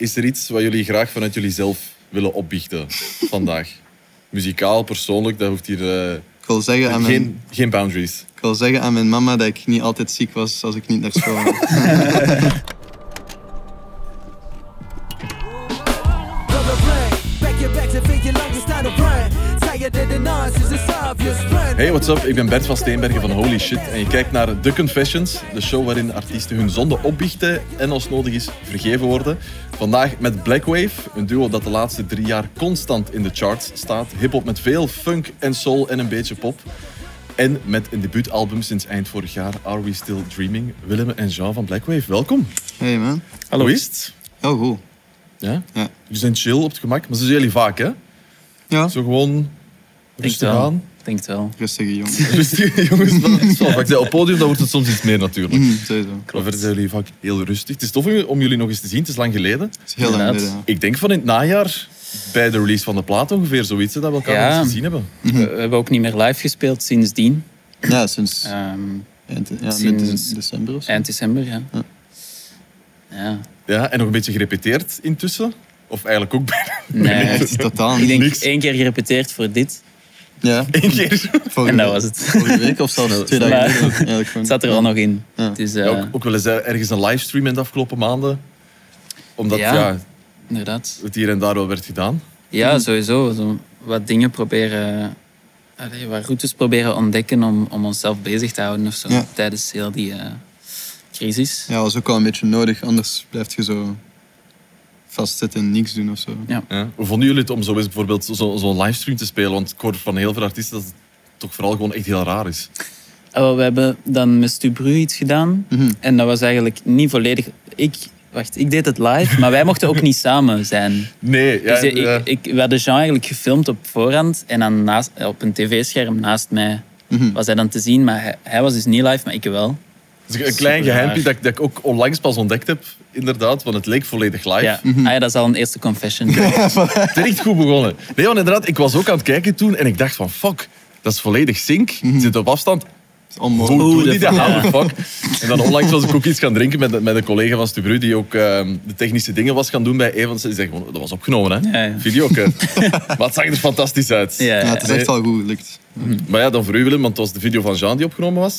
is er iets wat jullie graag vanuit jullie zelf willen opbiechten vandaag? Muzikaal, persoonlijk, dat hoeft hier... eh, Ik wil, zeggen aan mijn, geen, geen boundaries. ik wil zeggen aan mijn mama dat ik niet altijd ziek was als ik niet naar school ging. Hey, what's up? Ik ben Bert van Steenbergen van Holy Shit en je kijkt naar The Confessions, de show waarin artiesten hun zonde opbiechten en als nodig is vergeven worden. Vandaag met Blackwave, een duo dat de laatste drie jaar constant in de charts staat. Hip-hop met veel funk en soul en een beetje pop. En met een debuutalbum sinds eind vorig jaar, Are We Still Dreaming? Willem en Jean van Blackwave, welkom. Hey man. Hallo. Hoe is het? Heel goed. Ja? Ja. Jullie zijn chill op het gemak, maar zo zijn jullie vaak, hè? Ja, Zo gewoon rustig wel. Aan. Denk het wel. rustige jongen. Rustig, jongens. Is wel vaak. Op het podium dan wordt het soms iets meer natuurlijk. Mhm, sowieso. Maar verder zijn jullie vaak heel rustig. Het is tof om- jullie nog eens te zien. Het is lang geleden. Het is heel lang Inderdaad. geleden. Ik denk van in het najaar, bij de release van de plaat ongeveer, zoiets, dat we elkaar Ja. nog eens gezien hebben. We, we hebben ook niet meer live gespeeld sindsdien. Ja, ja sinds Ehm, eind, ja, sinds- midden december of zo. eind december, ja. Ja. Ja. Ja, en nog een beetje gerepeteerd intussen. Of eigenlijk ook bijna Nee, Echt totaal ik niet. denk niks. één keer gerepeteerd voor dit. Ja, één keer. En dat was het. vorige week of zelfs twee dagen geleden. Ja, Het zat er al nog in. Ja. Dus eh, Ja, ook, ook wel eens eh, ergens een livestream in de afgelopen maanden. Omdat ja. Ja. inderdaad. het hier en daar wel werd gedaan. Ja, sowieso. Zo wat dingen proberen... allee, wat routes proberen ontdekken om, om onszelf bezig te houden of zo. Ja. Tijdens heel die eh, crisis. Ja, dat was ook wel een beetje nodig, anders blijf je zo vastzitten en niks doen of zo. Ja. Ja. Hoe vonden jullie het om zo eens bijvoorbeeld zo- zo'n livestream te spelen? Want ik hoor van heel veel artiesten dat het toch vooral gewoon echt heel raar is. Wel, we hebben dan met Stubru iets gedaan. Mhm. En dat was eigenlijk niet volledig... Ik, wacht, ik deed het live, maar wij mochten ook niet samen zijn. Nee, ja, dus ik, ja. ik, we hadden Jean eigenlijk gefilmd op voorhand. En dan naast, op een tv-scherm naast mij Mhm. was hij dan te zien. Maar hij, hij was dus niet live, maar ik wel. Dus een klein geheimpje dat, ik- dat ik ook onlangs pas ontdekt heb, inderdaad. Want het leek volledig live. Ja. Ah ja, dat is al een eerste confession. Het is echt goed begonnen. Nee, want inderdaad, ik was ook aan het kijken toen en ik dacht van, fuck, dat is volledig sync. Ik zit op afstand. Is onmogelijk. Hoe doe die dat? How the fuck? En dan onlangs was ik ook iets gaan drinken met, met een collega van Stubru die ook ehm, de technische dingen was gaan doen bij Evans. Die zei gewoon, dat was opgenomen, hè? Ja, ja. Video ook. hè. maar het zag er fantastisch uit. Ja, Ja, het is echt wel goed gelukt. Maar ja, dan voor u Willem, want het was de video van Jean die opgenomen was.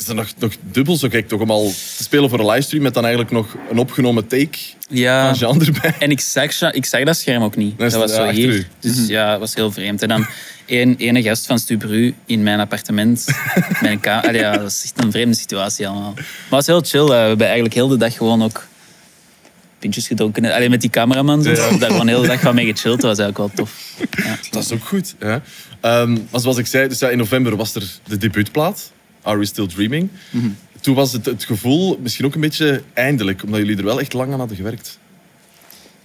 Is dat nog, nog dubbel zo gek toch om al te spelen voor een livestream met dan eigenlijk nog een opgenomen take Ja. van Jean erbij? En ik zag, ik zag dat scherm ook niet. Dat Dat was zo hier. u. Dus ja, het was heel vreemd. En dan één ene gast van Stubru in mijn appartement. mijn ka- Allee, ja, dat is echt een vreemde situatie allemaal. Maar het was heel chill. eh, We hebben eigenlijk heel de dag gewoon ook pintjes gedronken. Alleen met die cameraman. daar gewoon de hele dag van mee gechilled. Dat was eigenlijk wel tof. Ja. Dat is ook goed. Ja. Ehm, maar zoals ik zei, dus ja, in november was er de debuutplaat, Are We Still Dreaming. Toen was het, het gevoel misschien ook een beetje eindelijk, omdat jullie er wel echt lang aan hadden gewerkt.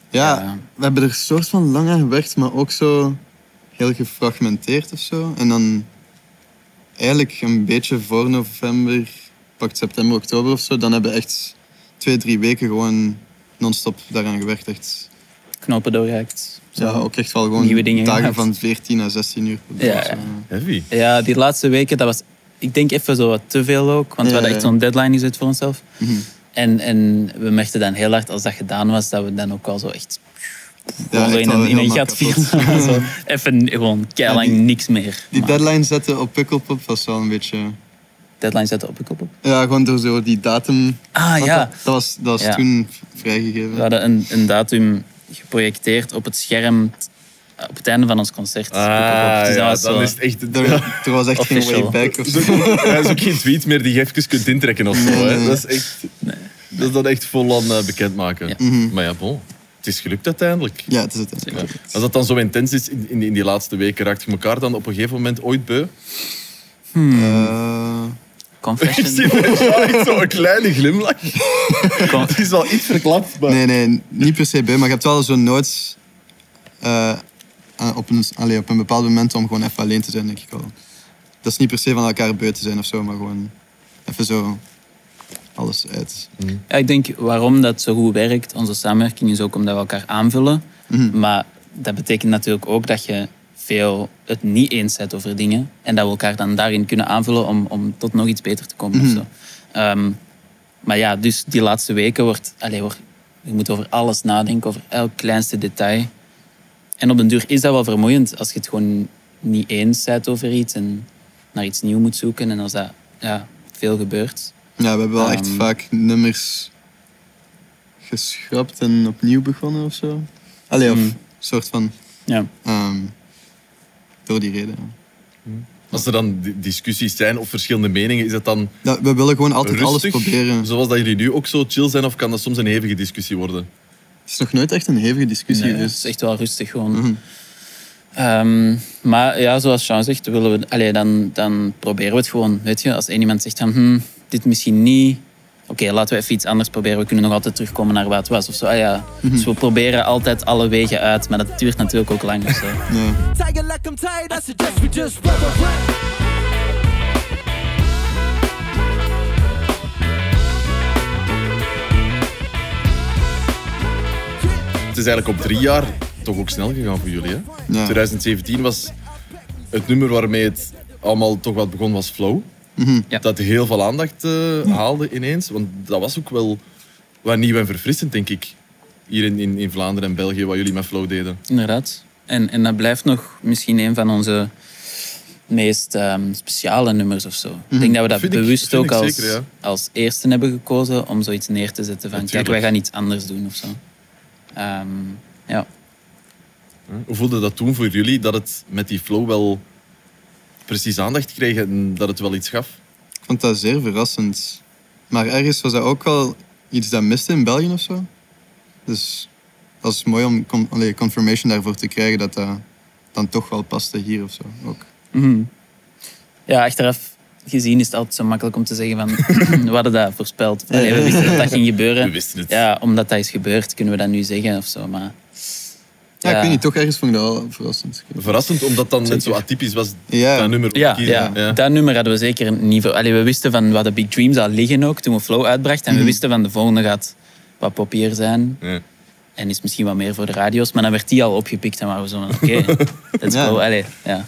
Ja, Ja. we hebben er soort van lang aan gewerkt, maar ook zo heel gefragmenteerd of zo. En dan eigenlijk een beetje voor november, pakt september, oktober of zo, dan hebben we echt twee, drie weken gewoon non-stop daaraan gewerkt. Echt, Knopen doorgehakt. Ja, ook echt wel gewoon Nieuwe dingen dagen gemaakt. van 14 à 16 uur. Ja, ja. Heavy. Ja, die laatste weken, dat was... Ik denk even zo wat te veel ook. Want we Ja, hadden ja. echt zo'n deadline gezet voor onszelf. Mhm. En, en we merkten dan heel hard als dat gedaan was, dat we dan ook wel zo echt, echt in een, in een gat vielen. zo, even gewoon keilang Ja, niks meer. Die Maar deadline zetten op Pukkelpop was wel een beetje... deadline zetten op een kop op. Ja, gewoon door zo die datum... Ah ja, Dat, dat was, dat was Ja. toen vrijgegeven. we hadden een, een datum geprojecteerd op het scherm op het einde van ons concert. Ah, Dus dat ja, was dan is het echt... Er, er was echt geen way back of Zo- dat is ook geen tweet meer die je even kunt intrekken of zo. Nee, Hè. nee. Dat is echt... Dat is dan echt vol aan eh, bekendmaken. Ja. Mhm. Maar ja, bon. Het is gelukt uiteindelijk. Ja, het is het. Als dat dan zo intens is in, in, in die laatste weken, raakt je elkaar dan op een gegeven moment ooit beu? Eh, Ik zie Confession. bij jou echt zo'n kleine glimlach. Het is wel iets verklapt, maar... nee, nee, niet per se bij, maar je hebt wel zo'n nood eh, aan- op, een, allee, op een bepaald moment om gewoon even alleen te zijn, denk ik wel. Dat is niet per se van elkaar beu te zijn of zo, maar gewoon even zo alles uit. Ja, ik denk waarom dat zo goed werkt, onze samenwerking, is ook omdat we elkaar aanvullen. Mhm. Maar dat betekent natuurlijk ook dat je veel het niet eens bent over dingen. En dat we elkaar dan daarin kunnen aanvullen om, om tot nog iets beter te komen. of Mhm. zo. Ehm, maar ja, dus die laatste weken wordt, allee, wordt je moet over alles nadenken, over elk kleinste detail. En op den duur is dat wel vermoeiend als je het gewoon niet eens bent over iets en naar iets nieuws moet zoeken. En als dat ja, veel gebeurt. Ja, we hebben wel echt Ehm. vaak nummers geschrapt en opnieuw begonnen of zo. Allee, of Mm. een soort van... Ja. ehm, door die reden. ja. Als er dan di- discussies zijn of verschillende meningen, is dat dan Ja, we willen gewoon altijd alles rustig? proberen. Zoals dat jullie nu ook zo chill zijn, of kan dat soms een hevige discussie worden? Het is nog nooit echt een hevige discussie. Nee, het dus... is echt wel rustig gewoon. Mhm. Ehm, maar ja, zoals Jean zegt, willen we, allee, dan, dan proberen we het gewoon. Weet je, als één iemand zegt van, hm, dit misschien niet. Oké, laten we even iets anders proberen. We kunnen nog altijd terugkomen naar wat het was. Of zo. Ah, ja. Dus we proberen altijd alle wegen uit. Maar dat duurt natuurlijk ook lang. of zo. Ja. Het is eigenlijk op drie jaar toch ook snel gegaan voor jullie. Hè? Ja. 2017 was het nummer waarmee het allemaal toch wat begon, was Flow. Ja. Dat heel veel aandacht eh, haalde ineens. Want dat was ook wel wat nieuw en verfrissend, denk ik. Hier in, in, in Vlaanderen en België, wat jullie met Flow deden. Inderdaad. En, en dat blijft nog misschien een van onze meest ehm, speciale nummers of zo. Ik denk dat we dat Vind bewust ook als, zeker, ja. als eerste hebben gekozen om zoiets neer te zetten van kijk, wij gaan iets anders doen of zo. Ehm, ja. Hoe voelde dat toen voor jullie, dat het met die Flow wel precies aandacht kreeg en dat het wel iets gaf? Ik vond dat zeer verrassend. Maar ergens was dat ook wel iets dat miste in België of zo. Dus dat is mooi om con- allee, confirmation daarvoor te krijgen dat dat dan toch wel paste hier of zo. Ook. Mhm. Ja, achteraf gezien is het altijd zo makkelijk om te zeggen van we hadden dat voorspeld. Allee, we wisten dat dat ging gebeuren. We wisten het. Ja, omdat dat is gebeurd, kunnen we dat nu zeggen of zo. Maar, Ja, ik weet niet, toch ergens vond ik dat wel verrassend. Verrassend, omdat dat net zo atypisch was, Ja. dat nummer Ja, kiezen. ja, Ja. dat nummer hadden we zeker niet voor. Allee, we wisten van wat de Big Dreams al liggen ook toen we Flow uitbrachten. En we wisten van de volgende gaat wat poppier zijn. Ja. En is misschien wat meer voor de radio's. Maar dan werd die al opgepikt en waren we zo van oké, let's Ja. go. Allee, ja.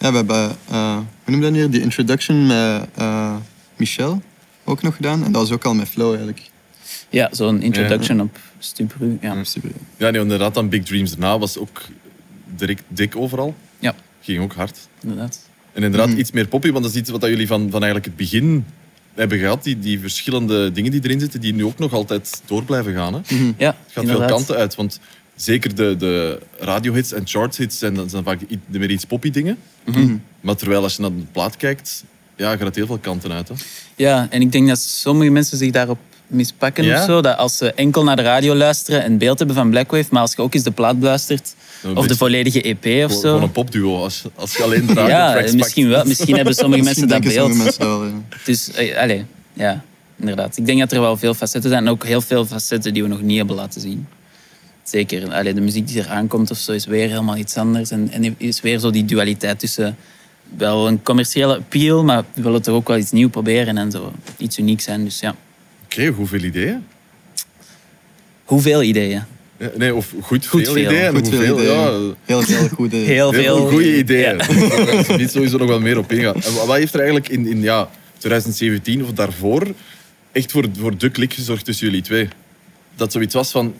Ja, we hebben, eh, hoe noem je dat hier? Die introduction met eh, Michel ook nog gedaan. En dat was ook al met Flow eigenlijk. ja, zo'n introduction op Stubru. Ja. Ja, nee, inderdaad, dan Big Dreams daarna was ook direct dik overal. ja, Ging ook hard. inderdaad. En inderdaad, Mhm. iets meer poppy, want dat is iets wat jullie van, van eigenlijk het begin hebben gehad. Die, die verschillende dingen die erin zitten, die nu ook nog altijd door blijven gaan. Hè. Het Ja, gaat inderdaad. veel kanten uit, want zeker de, de radiohits en chartshits zijn, dat zijn vaak i- meer iets poppy dingen. Mhm. Maar terwijl als je naar de plaat kijkt, ja, gaat het heel veel kanten uit. Hè. Ja, en ik denk dat sommige mensen zich daarop mispakken Ja? of zo. Dat als ze enkel naar de radio luisteren en beeld hebben van Blackwave, maar als je ook eens de plaat beluistert, Een of de volledige EP of Gewoon, gewoon zo. een popduo, als, als je alleen de radio Ja, misschien wel. Misschien hebben sommige mensen dat denken beeld. sommige mensen wel, ja. Dus, eh, allee, ja, inderdaad. Ik denk dat er wel veel facetten zijn. En ook heel veel facetten die we nog niet hebben laten zien. Zeker. Allee, de muziek die er aankomt of zo is weer helemaal iets anders. En, en is weer zo die dualiteit tussen wel een commerciële appeal, maar we willen toch ook wel iets nieuws proberen en zo. Iets uniek zijn. Dus ja, Oké, hoeveel ideeën? hoeveel ideeën? Ja, Nee, of goed, Goed veel, veel. ideeën. en Goed veel ideeën. Ja, Heel veel goede... Heel Heel veel veel goede ideeën. Ja. Daar we niet sowieso nog wel meer op ingaan. En wat heeft er eigenlijk in, in ja, 2017 of daarvoor echt voor, voor de klik gezorgd tussen jullie twee? Dat zoiets was van,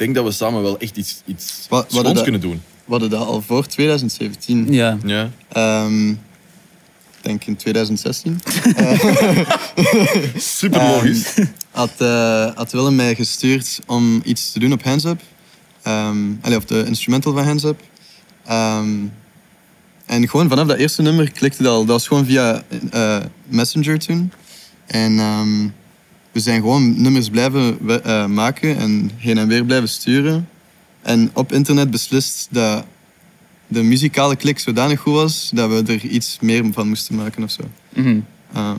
denk dat we samen wel echt iets, iets Wat- wat schoons dat- kunnen doen. We hadden dat al voor 2017. Ja, Ja. Ehm, ik denk in 2016. Super logisch. Ehm, had, eh, had Willem mij gestuurd om iets te doen op Hands Up. Ehm, allee, of de instrumental van Hands Up. Ehm, en gewoon vanaf dat eerste nummer klikte dat al. Dat was gewoon via eh, Messenger toen. En ehm, we zijn gewoon nummers blijven we- eh, maken en heen en weer blijven sturen. En op internet beslist dat de muzikale klik zodanig goed was dat we er iets meer van moesten maken of zo. Mhm. Ehm,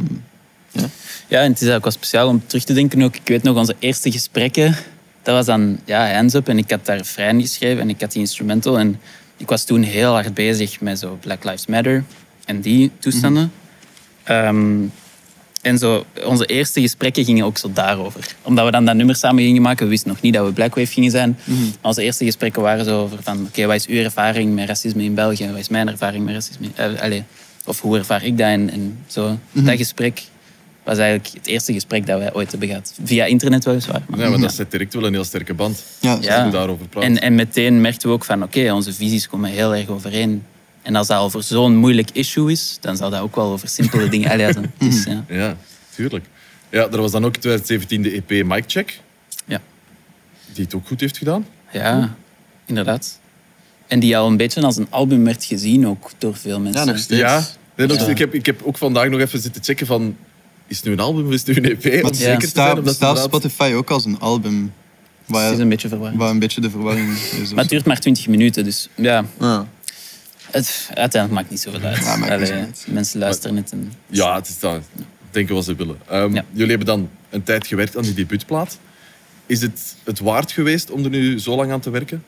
Ja, en het is ook wel speciaal om terug te denken. Ook, ik weet nog, onze eerste gesprekken, dat was dan ja, Hands Up. En ik had daar refrein geschreven en ik had die instrumental. En ik was toen heel hard bezig met zo Black Lives Matter en die toestanden. Ehm, en zo, onze eerste gesprekken gingen ook zo daarover. Omdat we dan dat nummer samen gingen maken. We wisten nog niet dat we Blackwave gingen zijn. Maar onze eerste gesprekken waren zo over van... Oké, wat is uw ervaring met racisme in België? Wat is mijn ervaring met racisme? Eh, of hoe ervaar ik dat? En, en zo, dat gesprek was eigenlijk het eerste gesprek dat wij ooit hebben gehad. Via internet weliswaar. Ja, maar dat zet direct wel een heel sterke band. Ja, Ja. daarover praten. En, en meteen merkten we ook van, oké, onze visies komen heel erg overeen. En als dat over zo'n moeilijk issue is, dan zal dat ook wel over simpele dingen zijn. Dus, ja. Ja, tuurlijk. Ja, er was dan ook 2017 de EP Mic Check, Ja. die het ook goed heeft gedaan. ja, inderdaad. En die al een beetje als een album werd gezien, ook door veel mensen. Ja, nog steeds. Ja, nee, nog- Ja. Ik, heb, ik heb ook vandaag nog even zitten checken van... Is het nu een album of is het nu een EP? Maar zeker staat, inderdaad- Spotify ook als een album. Het Waar, is een beetje verwarrend. waar een beetje de verwarring is. Maar het duurt maar 20 minuten, dus ja, Ja. Het, uiteindelijk maakt niet zoveel uit. Ja, maakt niet Allee, mensen luisteren het. En, Ja, het is dat. Denken wat ze willen. Ehm, Ja. Jullie hebben dan een tijd gewerkt aan die debuutplaat. Is het het waard geweest om er nu zo lang aan te werken?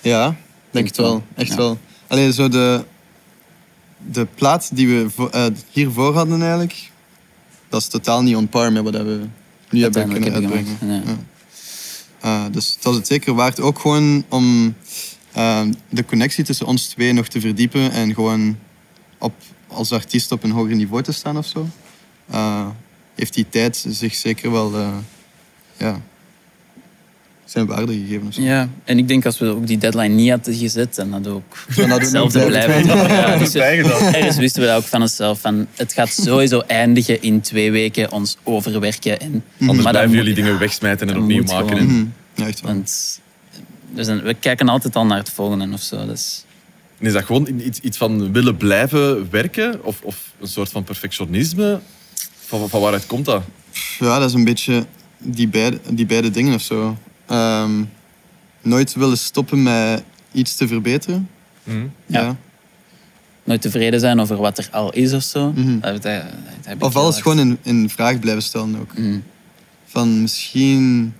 Ja, denk het wel. Echt Ja. wel. Alleen zo de, de plaat die we vo- eh, hiervoor hadden eigenlijk, dat is totaal niet on par met wat we nu hebben kunnen uitbrengen. Ja. Eh, dus het was het zeker waard. Ook gewoon om eh, de connectie tussen ons twee nog te verdiepen en gewoon op, als artiest op een hoger niveau te staan of zo. Eh, heeft die tijd zich zeker wel eh, ja, zijn waarde gegeven. Of zo. Ja, en ik denk als we ook die deadline niet hadden gezet, dan hadden we ook Dan hadden hetzelfde blijven. Ja, dus ergens wisten we dat ook van onszelf. Van, het gaat sowieso eindigen in twee weken, ons overwerken. En, Anders maar blijven moet- jullie dingen wegsmijten en opnieuw maken. gewoon. En, Mhm. Ja, echt wel. Want dus dan- we kijken altijd al naar het volgende of zo. Dus, en is dat gewoon iets, iets van willen blijven werken? Of, of een soort van perfectionisme? Van, van waaruit komt dat? Ja, dat is een beetje die beide, die beide dingen of zo. Ehm, nooit willen stoppen met iets te verbeteren. Mhm. Ja. Ja. nooit tevreden zijn over wat er al is of zo. Mhm. Dat, Of alles gewoon in, in vraag blijven stellen ook. Mhm. Van misschien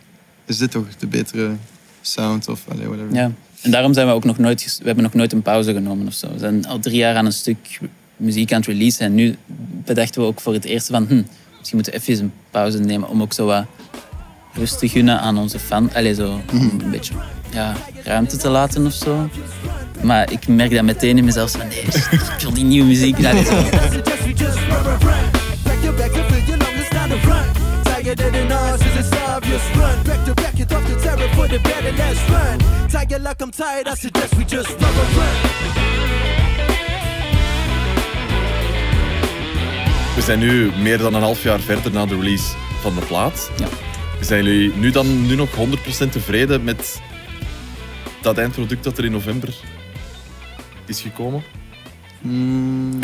is dit toch de betere sound of allee, whatever. Ja, en daarom zijn we ook nog nooit, we hebben nog nooit een pauze genomen of zo. We zijn al drie jaar aan een stuk muziek aan het releasen. En nu bedachten we ook voor het eerst van, hm, misschien moeten we even een pauze nemen om ook zo wat rust te gunnen aan onze fan. Allee, zo, om een beetje ja, ruimte te laten of zo. Maar ik merk dat meteen in mezelf van, nee, ik wil die nieuwe muziek. Zo. Back your run. Back to back, it off the terror for the better, let's run. Tiger like I'm tired, I suggest we just run, run, run. We zijn nu meer dan een half jaar verder na de release van de plaat. Ja. Zijn jullie nu dan nu nog 100% tevreden met dat eindproduct dat er in november is gekomen? Mm,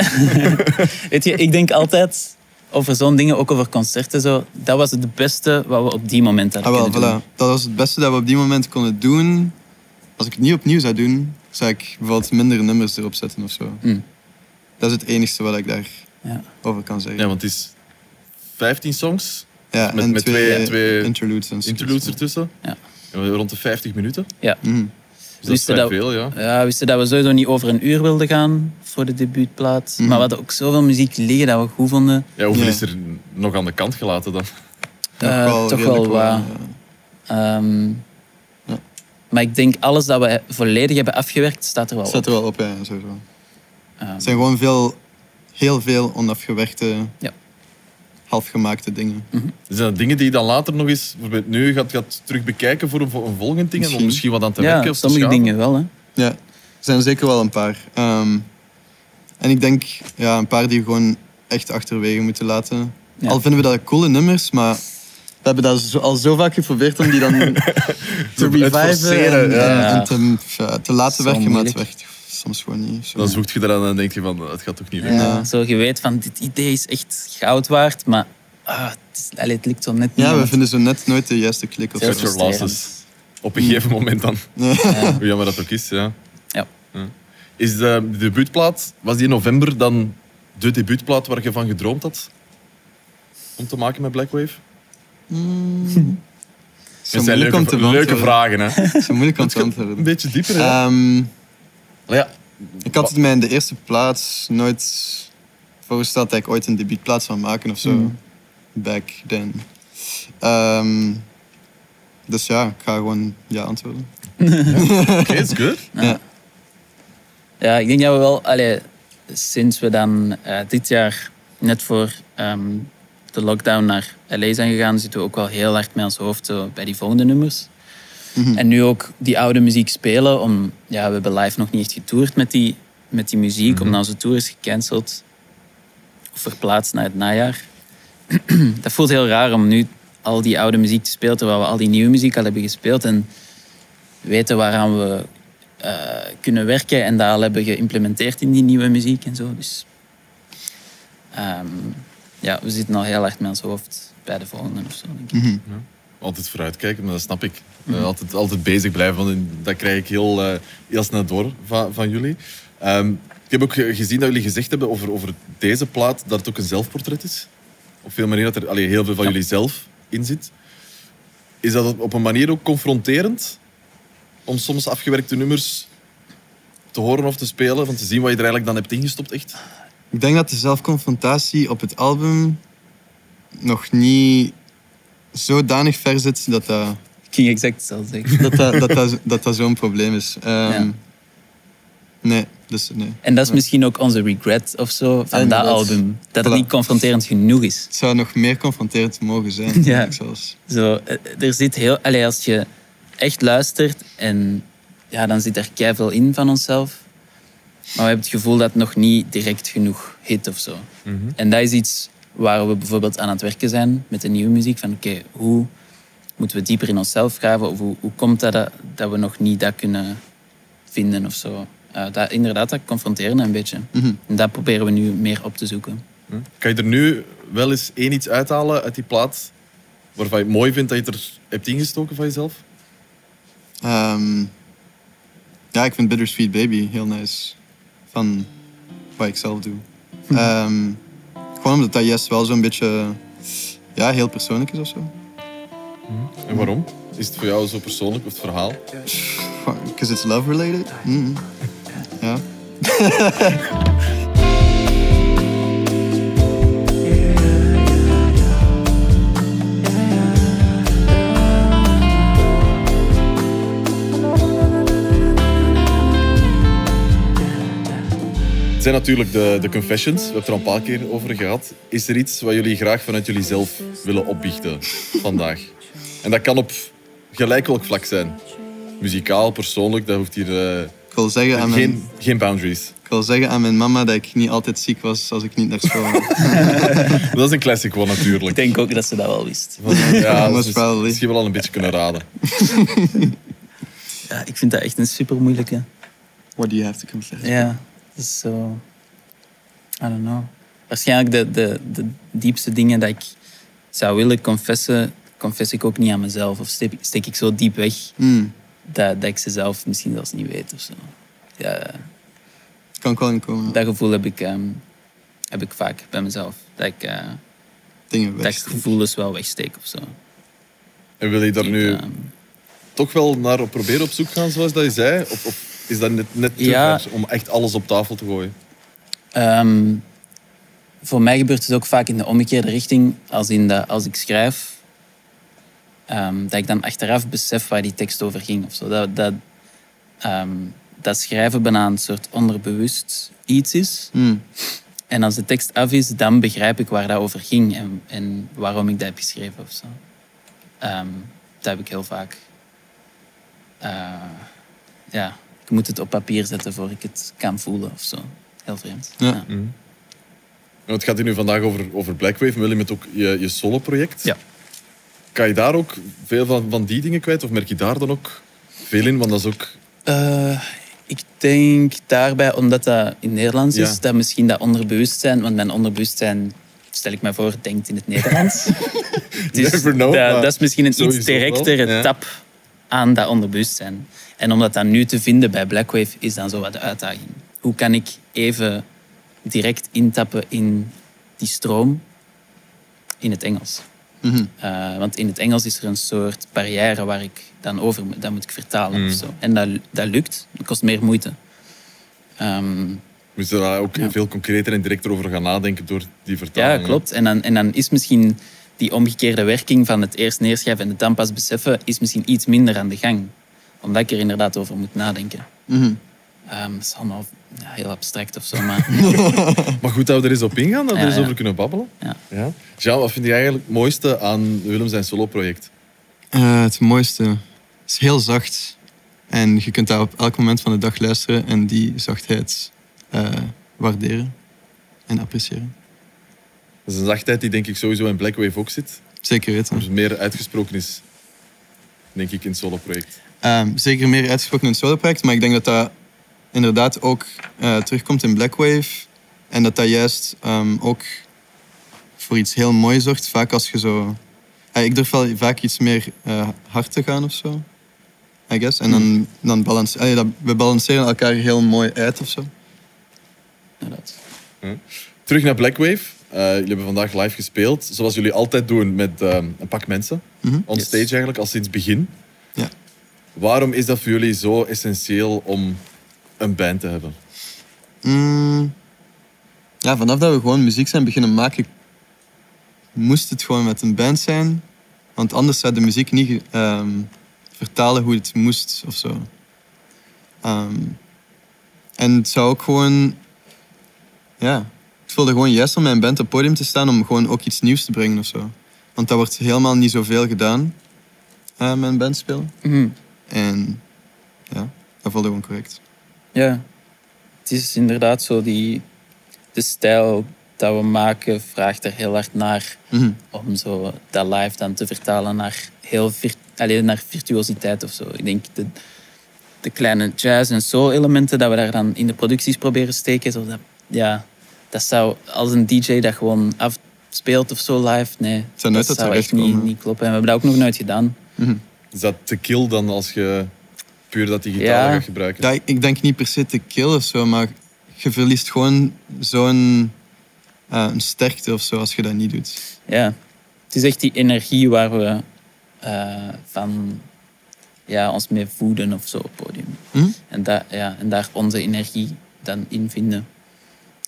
Weet je, ik denk altijd over zo'n dingen, ook over concerten zo, dat was het beste wat we op die moment ah, hadden wel, kunnen doen. voilà. Dat was het beste dat we op die moment konden doen. Als ik het niet opnieuw zou doen, zou ik bijvoorbeeld minder nummers erop zetten of zo. Mm. Dat is het enige wat ik daarover Ja. kan zeggen. Ja, want het is 15 songs, Ja, met- en met twee, twee- twee interludes. En interludes ertussen. Ja. En Rond de 50 minuten. Ja. Mhm. Dus dat is wisten vrij dat- veel, ja. Ja, we wisten dat we sowieso niet over een uur wilden gaan voor de debuutplaat. Mhm. Maar we hadden ook zoveel muziek liggen dat we goed vonden. ja hoeveel Ja. is er nog aan de kant gelaten dan? Eh, toch wel wat. ja. Ehm, Ja. Maar ik denk alles dat we volledig hebben afgewerkt, staat er wel Staat op. er wel op, ja, sowieso. Ehm, Het zijn gewoon veel, heel veel onafgewerkte, Ja. halfgemaakte dingen. Zijn dat dingen die je dan later nog eens, bijvoorbeeld nu, gaat, gaat terug bekijken voor een, vo- een volgend ding? En om Misschien. misschien wat aan te werken ja, of te sommige dingen wel. Hè. Ja, er zijn zeker wel een paar. Ehm, en ik denk ja, een paar die we gewoon echt achterwege moeten laten. Ja. Al vinden we dat coole nummers, maar we hebben dat zo, al zo vaak geprobeerd om die dan te reviven en, ja. en- en te, ja, te laten Zo werken, maar het werkt soms gewoon niet. Zo. Dan zoekt je eraan en dan denk je van, het gaat toch niet lukken. Ja. Zo je weet van, dit idee is echt goud waard, maar ah, het, is, allee, het lukt zo net niet. ja, we vinden zo net nooit de juiste klik. Of your losses. Op een gegeven moment dan. Ja. Hoe jammer dat ook is, ja. Is de, de debuutplaat, was die in november dan de debuutplaat waar je van gedroomd had? Om te maken met Blackwave? Zo Dat zijn leuke, te leuke beantwoorden. vragen, hè? Zo moeilijk om te Een antwoorden. beetje dieper, hè? Ehm, ja, Ik had het mij in de eerste plaats nooit voorgesteld dat ik ooit een debuutplaats zou maken of zo. Mm. Back then. Ehm, dus ja, ik ga gewoon ja antwoorden. oké, is good. Ja, ik denk dat we wel, allee, sinds we dan eh, dit jaar net voor ehm, de lockdown naar LA zijn gegaan, zitten we ook wel heel hard met ons hoofd zo bij die volgende nummers. En nu ook die oude muziek spelen. Om, ja, we hebben live nog niet echt getoerd met die, met die muziek, omdat onze tour is gecanceld of verplaatst naar het najaar. dat voelt heel raar om nu al die oude muziek te spelen, terwijl we al die nieuwe muziek al hebben gespeeld. En weten waaraan we eh, kunnen werken en dat al hebben geïmplementeerd in die nieuwe muziek en zo. Dus ehm, ja, we zitten al heel hard met ons hoofd bij de volgende of zo, denk ik. Altijd vooruitkijken, maar dat snap ik. Eh, altijd, altijd bezig blijven, want dat krijg ik heel, eh, heel snel door van, van jullie. Ehm, ik heb ook ge- gezien dat jullie gezegd hebben over, over deze plaat dat het ook een zelfportret is. Op veel manieren dat er allee, heel veel van jullie zelf in zit. Is dat op een manier ook confronterend? Om soms afgewerkte nummers te horen of te spelen, van te zien wat je er eigenlijk dan hebt ingestopt, echt? Ik denk dat de zelfconfrontatie op het album nog niet zodanig ver zit dat dat, Ik ging exact hetzelfde zeggen. dat, dat, dat, dat, dat, dat zo'n probleem is. Ehm, Ja. Nee, dus nee. En dat is misschien ook onze regret of zo van dat album. Dat het Voilà. niet confronterend genoeg is. Het zou nog meer confronterend mogen zijn, Ja. denk ik zelfs. Zo, eh, er zit heel, allee, als je echt luistert en ja, dan zit er keiveel in van onszelf. Maar we hebben het gevoel dat het nog niet direct genoeg hit of zo. En dat is iets waar we bijvoorbeeld aan het werken zijn met de nieuwe muziek. Van oké, hoe moeten we dieper in onszelf graven? Of hoe, hoe komt dat, dat dat we nog niet dat kunnen vinden of zo? Eh, dat, inderdaad, dat confronteren een beetje. En dat proberen we nu meer op te zoeken. Kan je er nu wel eens één iets uithalen uit die plaat waarvan je het mooi vindt dat je het er hebt ingestoken van jezelf? Ehm, ja, ik vind Bittersweet Baby heel nice. Van wat ik zelf doe. Ehm, gewoon omdat dat juist wel zo'n beetje ja, heel persoonlijk is of zo. En waarom? Is het voor jou zo persoonlijk of het verhaal? Because it's love related. Mm. Ja. Het zijn natuurlijk de, de confessions. We hebben het er al een paar keer over gehad. Is er iets wat jullie graag vanuit jullie zelf willen opbiechten vandaag? En dat kan op gelijk welk vlak zijn. Muzikaal, persoonlijk, dat hoeft hier eh, Ik wil, zeggen aan mijn, geen, geen boundaries. ik wil zeggen aan mijn mama dat ik niet altijd ziek was als ik niet naar school ging. Dat is een classic one Ik natuurlijk. denk ook dat ze dat wel wist. Ja, dus probably. misschien wel al een beetje kunnen raden. Ja, ik vind dat echt een super moeilijke. What do you have to confess? Ja, dat is zo. I don't know. Waarschijnlijk de, de, de diepste dingen dat ik zou willen confessen, confess ik ook niet aan mezelf. Of steek, steek ik zo diep weg Mm, dat, dat ik ze zelf misschien zelfs niet weet of zo. Ja, kan ik wel inkomen. dat gevoel heb ik, ehm, heb ik vaak bij mezelf. Dat ik, eh, Dingen dat ik weg. gevoelens wel wegsteek of zo. En wil je daar nu Ehm, toch wel naar op proberen op zoek gaan, zoals dat je zei? Of, of is dat net, net te Ja. ver om echt alles op tafel te gooien? Ehm, voor mij gebeurt het ook vaak in de omgekeerde richting. Als, in dat, als ik schrijf, ehm, dat ik dan achteraf besef waar die tekst over ging. Of zo. Dat, dat, ehm, dat schrijven bijna een soort onderbewust iets is. Mm, En als de tekst af is, dan begrijp ik waar dat over ging en, en waarom ik dat heb geschreven. Of zo. Ehm, dat heb ik heel vaak. Eh, ja, ik moet het op papier zetten voor ik het kan voelen of zo. Heel vreemd. Ja. En het gaat hier nu vandaag over, over Blackwave. Wil je met ook je, je solo-project? Ja. Kan je daar ook veel van, van die dingen kwijt? Of merk je daar dan ook veel in? Want dat is ook... Eh, ik denk daarbij, omdat dat in Nederlands is, dat misschien dat onderbewustzijn, want mijn onderbewustzijn, stel ik me voor, denkt in het Nederlands. Dus Never know, dat, dat is misschien een iets directere ja. tap aan dat onderbewustzijn. En om dat dan nu te vinden bij Blackwave, is dan zo wat de uitdaging. Hoe kan ik even direct intappen in die stroom in het Engels? mhm. Uh, want in het Engels is er een soort barrière waar ik dan over moet. Dat moet ik vertalen of zo. En dat, dat lukt. Het kost meer moeite. Ehm, We zullen daar ook Ja. veel concreter en directer over gaan nadenken door die vertaling. ja, klopt. En dan, en dan is misschien die omgekeerde werking van het eerst neerschrijven en het dan pas beseffen, is misschien iets minder aan de gang. Omdat ik er inderdaad over moet nadenken. Ehm, dat is allemaal ja, heel abstract of zo, maar Maar goed dat we er eens op ingaan, dat we er eens ja. over kunnen babbelen. ja. Ja. Jean, wat vind je eigenlijk het mooiste aan Willem zijn solo-project? Eh, het mooiste het is heel zacht. En je kunt daar op elk moment van de dag luisteren en die zachtheid eh, waarderen en appreciëren. Dat is een zachtheid die denk ik sowieso in Black Wave ook zit. Zeker weten. Dus meer uitgesproken is, denk ik, in het solo-project. Ehm, zeker meer uitgesproken in het solo-project, maar ik denk dat dat inderdaad ook eh, terugkomt in Black Wave. En dat dat juist ehm, ook voor iets heel moois zorgt. Vaak als je zo... Eh, ik durf wel vaak iets meer eh, hard te gaan of zo. I guess. En dan, dan balance, allee, dat, we balanceren elkaar heel mooi uit of zo. inderdaad. Terug naar Black Wave. Eh, jullie hebben vandaag live gespeeld, zoals jullie altijd doen met eh, een pak mensen. Mhm. On Yes. stage eigenlijk, al sinds het begin. Ja. Waarom is dat voor jullie zo essentieel om een band te hebben? Mm, ja, vanaf dat we gewoon muziek zijn beginnen maken, moest het gewoon met een band zijn. Want anders zou de muziek niet ehm, vertalen hoe het moest of zo. Ehm, en het zou ook gewoon. Ja, het voelde gewoon juist om mijn band op het podium te staan om gewoon ook iets nieuws te brengen of zo. Want dat wordt helemaal niet zoveel gedaan, eh, met een band spelen. Mhm. En ja, dat voelde gewoon correct. Ja, het is inderdaad zo die... De stijl dat we maken vraagt er heel hard naar Mhm. om zo dat live dan te vertalen naar heel alleen naar virtuositeit of zo. Ik denk de, de kleine jazz- en soul-elementen dat we daar dan in de producties proberen steken, zo dat, ja, dat zou als een DJ dat gewoon afspeelt of zo live, nee, dat zou echt niet, niet kloppen. En we hebben dat ook nog nooit gedaan. Mhm. Is dat te kill dan als je puur dat digitale Ja. gaat gebruiken? Ja, ik denk niet per se te kill of zo, maar je verliest gewoon zo'n eh, een sterkte of zo als je dat niet doet. Ja, het is echt die energie waar we eh, van ja, ons mee voeden of zo op het podium. Hm? En, dat, ja, en daar onze energie dan in vinden.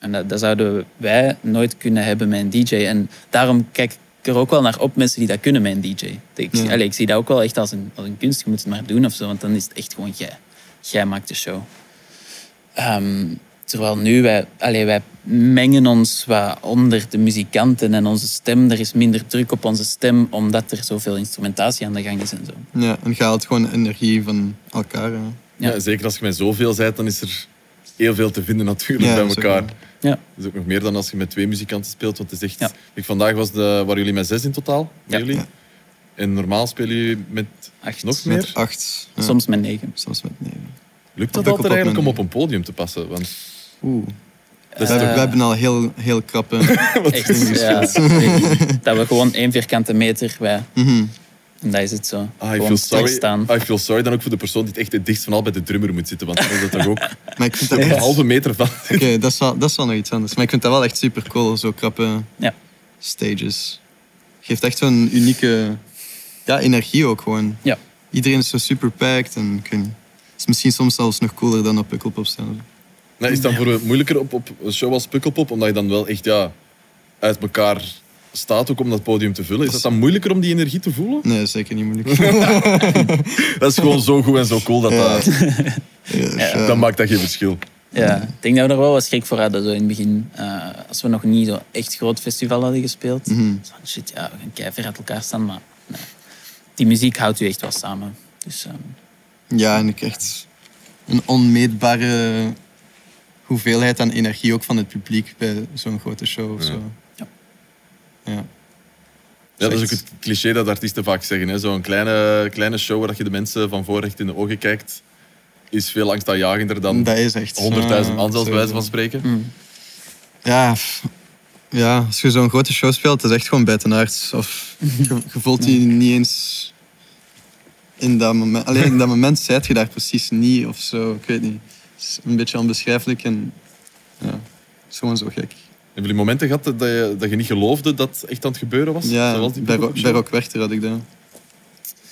En dat, dat zouden wij nooit kunnen hebben met een DJ. En daarom kijk ik er ook wel naar op mensen die dat kunnen met een DJ. Ik, Ja. allee, ik zie dat ook wel echt als een, als een kunst. Je moet het maar doen of zo, want dan is het echt gewoon jij. Jij maakt de show. Ehm, terwijl nu, wij, allee, wij mengen ons wat onder de muzikanten en onze stem. Er is minder druk op onze stem, omdat er zoveel instrumentatie aan de gang is en zo. Ja, en je haalt gewoon energie van elkaar. Ja. Ja. zeker als je met zoveel bent, dan is er heel veel te vinden natuurlijk Ja, bij elkaar. Ja. Dat is ook nog meer dan als je met twee muzikanten speelt. Want het is echt... Ja. Ik, vandaag was de, waren jullie met zes in totaal? bij Ja. jullie? En normaal spelen jullie met Acht. nog Met meer? acht. ja. Soms met negen. Soms met negen. Lukt dat altijd eigenlijk om op een podium te passen? Want Oeh. dat We, Eh, we hebben al heel, heel krappe... Echt, ja. dat we gewoon één vierkante meter wij. Mhm. Dat is het zo. Ah, I gewoon feel sorry. staan. Ah, I feel sorry dan ook voor de persoon die het echt het dichtst van al bij de drummer moet zitten. Want dan is dat toch ook Maar ik vind dat een halve meter van. Oké, dat, is wel, dat is wel nog iets anders. Maar ik vind dat wel echt super cool, zo krappe Ja. stages. Geeft echt zo'n unieke ja, energie ook gewoon. Ja. Iedereen is zo super packed en ik. Het is misschien soms zelfs nog cooler dan op Pukkelpop staan. Nou, is het dan voor het moeilijker op, op een show als Pukkelpop, omdat je dan wel echt ja, uit elkaar staat ook om dat podium te vullen? Is dat dan moeilijker om die energie te voelen? Nee, zeker niet moeilijk. Dat is gewoon zo goed en zo cool dat dat... Ja, Dan maakt dat geen verschil. Ja, ik denk dat we er wel wat schrik voor hadden zo in het begin. Eh, als we nog niet zo echt groot festival hadden gespeeld. Mhm. Zo shit, ja, we gaan keihard uit elkaar staan. Maar nee. die muziek houdt u echt wel samen. Dus ehm, Ja, en ik echt een onmeetbare hoeveelheid aan energie ook van het publiek bij zo'n grote show of Ja. zo. Ja. Ja. Dat is ook het cliché dat artiesten vaak zeggen. hè. Zo'n kleine, kleine show waar je de mensen van voor recht in de ogen kijkt, is veel angstaanjagender dan 100.000 Dat is echt... man, zelfs bij wijze van spreken. mm, Ja, ja, als je zo'n grote show speelt, dat is echt gewoon buitenaards. Of je, je voelt die niet eens in dat moment. Alleen in dat moment zijt je daar precies niet of zo. Ik weet niet. Het is een beetje onbeschrijfelijk en ja, het is gewoon zo gek. Hebben jullie momenten gehad dat je, dat je niet geloofde dat het echt aan het gebeuren was? Ja, die bij, Ro- Pukkelpop bij show? Rock Werchter had ik dat.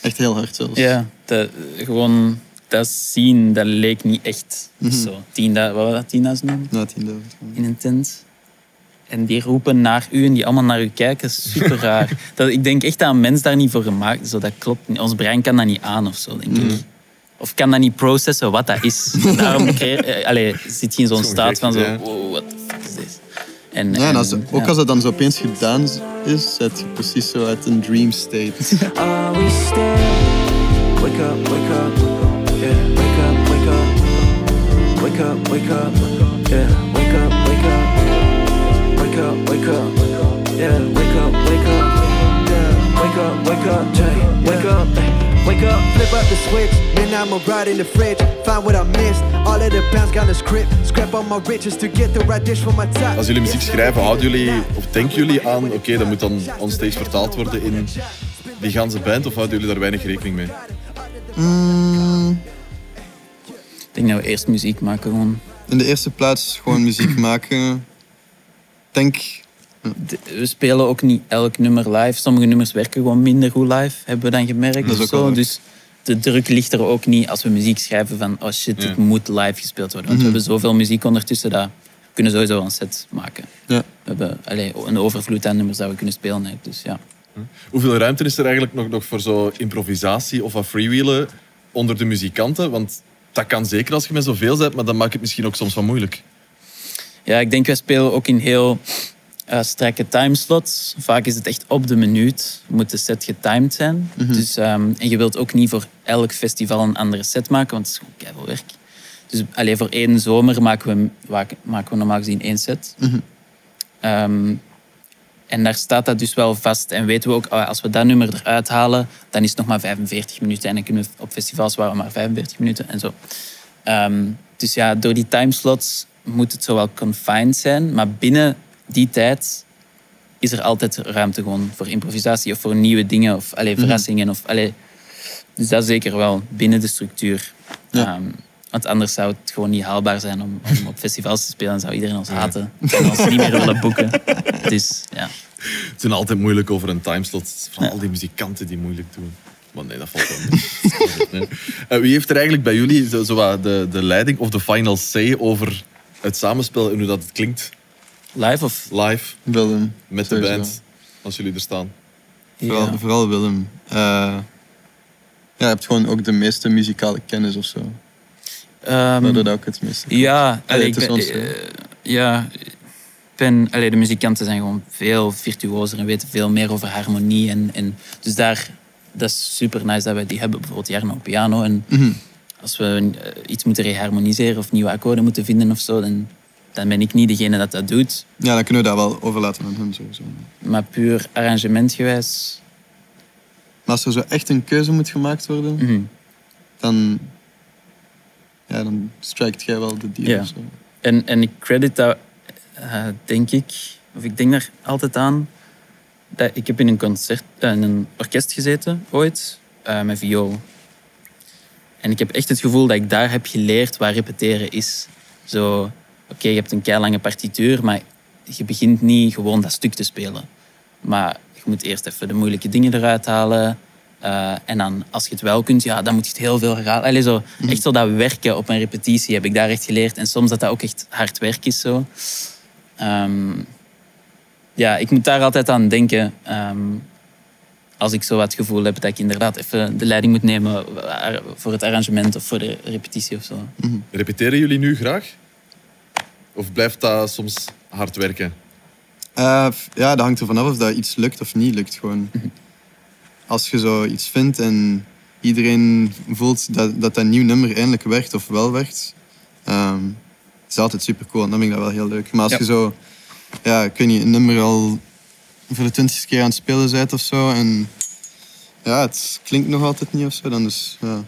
Echt heel hard zelfs. ja, dat, gewoon dat zien, dat leek niet echt. Mhm. zo. 10.000 wat was dat, 10.000 man Na 10.000. in een tent. En die roepen naar u en die allemaal naar u kijken. Super raar. Dat, ik denk echt dat een mens daar niet voor gemaakt is. Zo, Dat klopt niet. Ons brein kan dat niet aan of zo, denk Mhm. ik. of kan dat niet processen wat dat is. Daarom eh, allee, zit je in zo'n staat van zo, ja. wow, what the? En, Ja, en als, en, ook ja. als dat dan zo opeens gedaan is, zit je precies zo uit een dream state. Are we still? Wake up, wake up, yeah. Wake up, wake up, wake up, wake up, yeah. Wake up, wake up, wake up, wake up, yeah. Wake up, wake up, yeah. Wake up, wake up, Jay. Wake up, wake up, flip up the switch. Man, I'm a ride in the fridge. Find what I missed. All of the pounds got a script. Scrap all my riches to get the right dish for my top. Als jullie muziek schrijven, houden jullie, of denken jullie aan, oké, dat moet dan onstage vertaald worden in die ganse band, of houden jullie daar weinig rekening mee? Mm, Ik denk dat we eerst muziek maken gewoon. in de eerste plaats gewoon muziek maken. Ik denk, De- We spelen ook niet elk nummer live. Sommige nummers werken gewoon minder goed live, hebben we dan gemerkt. Dat is zo. Dus de druk ligt er ook niet als we muziek schrijven van oh shit, Ja. het moet live gespeeld worden. Want Mhm. we hebben zoveel muziek ondertussen dat we kunnen sowieso een set maken. ja. We hebben allee, een overvloed aan nummers dat we kunnen spelen. hè. Dus ja. Hoeveel ruimte is er eigenlijk nog, nog voor zo improvisatie of wat freewheelen onder de muzikanten? Want dat kan zeker als je met zoveel bent, maar dat maakt het misschien ook soms wat moeilijk. ja, ik denk wij spelen ook in heel eh, strakke timeslots. Vaak is het echt op de minuut, moet de set getimed zijn. dus, ehm, en je wilt ook niet voor elk festival een andere set maken, want het is gewoon keihard werk. Dus alleen voor één zomer maken we, maken we normaal gezien één set. Ehm, en daar staat dat dus wel vast. En weten we ook, ah, als we dat nummer eruit halen, dan is het nog maar 45 minuten. En dan kunnen we op festivals waar we maar 45 minuten en zo. Ehm, dus ja, door die timeslots moet het zo wel confined zijn. Maar binnen die tijd is er altijd ruimte gewoon voor improvisatie of voor nieuwe dingen of allee, verrassingen. Of, allee, dus dat zeker wel binnen de structuur. Ja. Ehm, want anders zou het gewoon niet haalbaar zijn om, om op festivals te spelen. Dan zou iedereen ons haten en ons niet meer willen boeken. Dus ja. Het is altijd moeilijk over een timeslot. Vooral al die muzikanten die moeilijk doen. Maar nee, dat valt wel mee. Nee. Eh, Wie heeft er eigenlijk bij jullie zo, zo de, de leiding of de final say over het samenspel en hoe dat het klinkt Live of... live Willem. met de band, als jullie er staan? Vooral, Ja. vooral Willem. Eh, ja, je hebt gewoon ook de meeste muzikale kennis of zo. Ehm, Waardoor dat ook het meeste. Ja, allee, ik tussen ben, ons, hè. eh, ja, ik ben, allee, de muzikanten zijn gewoon veel virtuozer en weten veel meer over harmonie. En, en, dus daar, dat is super nice dat wij die hebben. Bijvoorbeeld Jarno op piano. En Mhm. als we eh, iets moeten reharmoniseren of nieuwe akkoorden moeten vinden of zo, dan, dan ben ik niet degene dat dat doet. Ja, dan kunnen we dat wel overlaten aan hem sowieso. Maar puur arrangementgewijs. Maar als er zo echt een keuze moet gemaakt worden, mhm. dan, ja, dan strijkt jij wel de deal Ja. of zo. En, en ik credit dat, eh, denk ik, of ik denk daar altijd aan. Dat ik heb in een, concert, eh, in een orkest gezeten ooit, eh, met viool. En ik heb echt het gevoel dat ik daar heb geleerd waar repeteren is. Zo, oké, je hebt een keilange partituur, maar je begint niet gewoon dat stuk te spelen. Maar je moet eerst even de moeilijke dingen eruit halen. Eh, en dan, als je het wel kunt, ja, dan moet je het heel veel herhalen. Allee, zo, Echt zo dat werken op een repetitie heb ik daar echt geleerd. En soms dat dat ook echt hard werk is. Zo. Ehm, ja, ik moet daar altijd aan denken. ehm, als ik zo het gevoel heb dat ik inderdaad even de leiding moet nemen eh, voor het arrangement of voor de repetitie of zo. Repeteren jullie nu graag? Of blijft dat soms hard werken? Eh, ja, dat hangt ervan af of dat iets lukt of niet lukt. Gewoon. Als je zo iets vindt en iedereen voelt dat dat, dat nieuw nummer eindelijk werkt of wel werkt, ehm is dat altijd super cool. En dan vind ik dat wel heel leuk. Maar als Ja. je zo, ja, ik weet niet, een nummer al voor de twintigste keer aan het spelen bent of zo en ja, het klinkt nog altijd niet of zo, dan is, ja,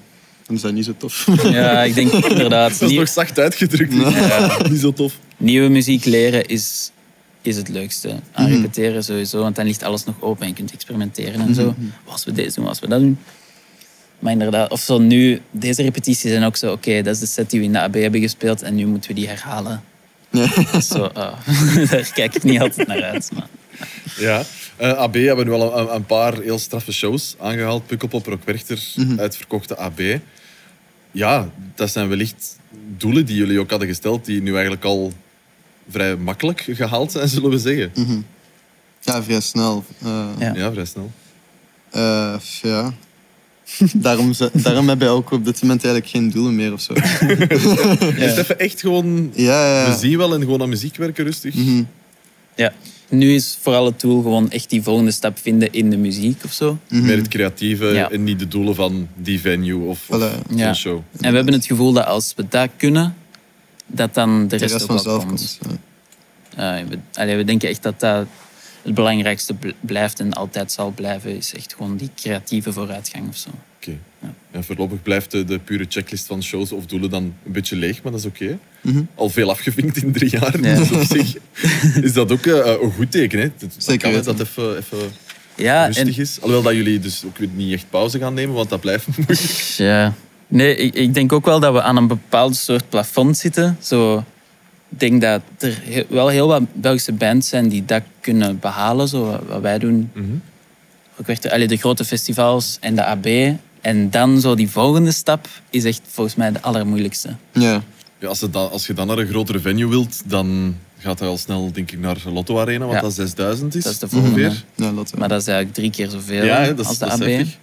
dan is dat niet zo tof. Ja, ik denk inderdaad. Dat is nieuw- nog zacht uitgedrukt. Niet zo tof. nieuwe muziek leren is, is het leukste. Aan Mhm. repeteren sowieso, want dan ligt alles nog open en je kunt experimenteren en zo. Als we deze doen, als we dat doen. Maar inderdaad, of zo nu, deze repetities zijn ook zo, oké, dat is de set die we in de AB hebben gespeeld en nu moeten we die herhalen. Ja. Dat is zo, ah, daar kijk ik niet altijd naar uit. Maar. Ja. Eh, AB hebben nu al een, een paar heel straffe shows aangehaald. Pukkelpop, Rock Werchter, uitverkochte AB. Ja, dat zijn wellicht doelen die jullie ook hadden gesteld, die nu eigenlijk al vrij makkelijk gehaald zijn, zullen we zeggen. ja, vrij snel. Eh, Ja. Ja, vrij snel. eh, ja. Daarom, daarom hebben wij ook op dit moment eigenlijk geen doelen meer of zo. Is het even echt gewoon... Ja, ja. We zien wel en gewoon aan muziek werken rustig. Mhm. Ja. Nu is vooral het doel gewoon echt die volgende stap vinden in de muziek of zo. Meer het creatieve Ja. en niet de doelen van die venue of, of Voilà. Ja. een show. En we hebben het gevoel dat als we dat kunnen, dat dan de De rest, rest ook wel vanzelf komt. komt. ja. Eh, we, allee, we denken echt dat dat het belangrijkste bl- blijft en altijd zal blijven. Is echt gewoon die creatieve vooruitgang of zo. Oké. Ja. En voorlopig blijft de, de pure checklist van shows of doelen dan een beetje leeg, maar dat is oké. Mhm. Al veel afgevinkt in drie jaar. Ja. Dus op zich is dat ook eh, een goed teken. Hè? Dat, Zeker kan, dat even, even Ja, rustig en, is. Alhoewel dat jullie dus ook weer niet echt pauze gaan nemen, want dat blijft moeilijk. ja. Nee, ik, ik denk ook wel dat we aan een bepaald soort plafond zitten. Zo, ik denk dat er wel heel wat Belgische bands zijn die dat kunnen behalen, zo wat, wat wij doen. Mhm. Ook echt, allee, de grote festivals en de AB. En dan zo die volgende stap is echt volgens mij de allermoeilijkste. Ja. Ja, als, je dan, als je dan naar een grotere venue wilt, dan gaat hij al snel denk ik, naar Lotto Arena, wat Ja. dat 6000 is. Dat is de volgende. ongeveer. Ja, laten we. Maar dat is eigenlijk drie keer zoveel Ja, hè, dat is, als de dat is AB. heftig.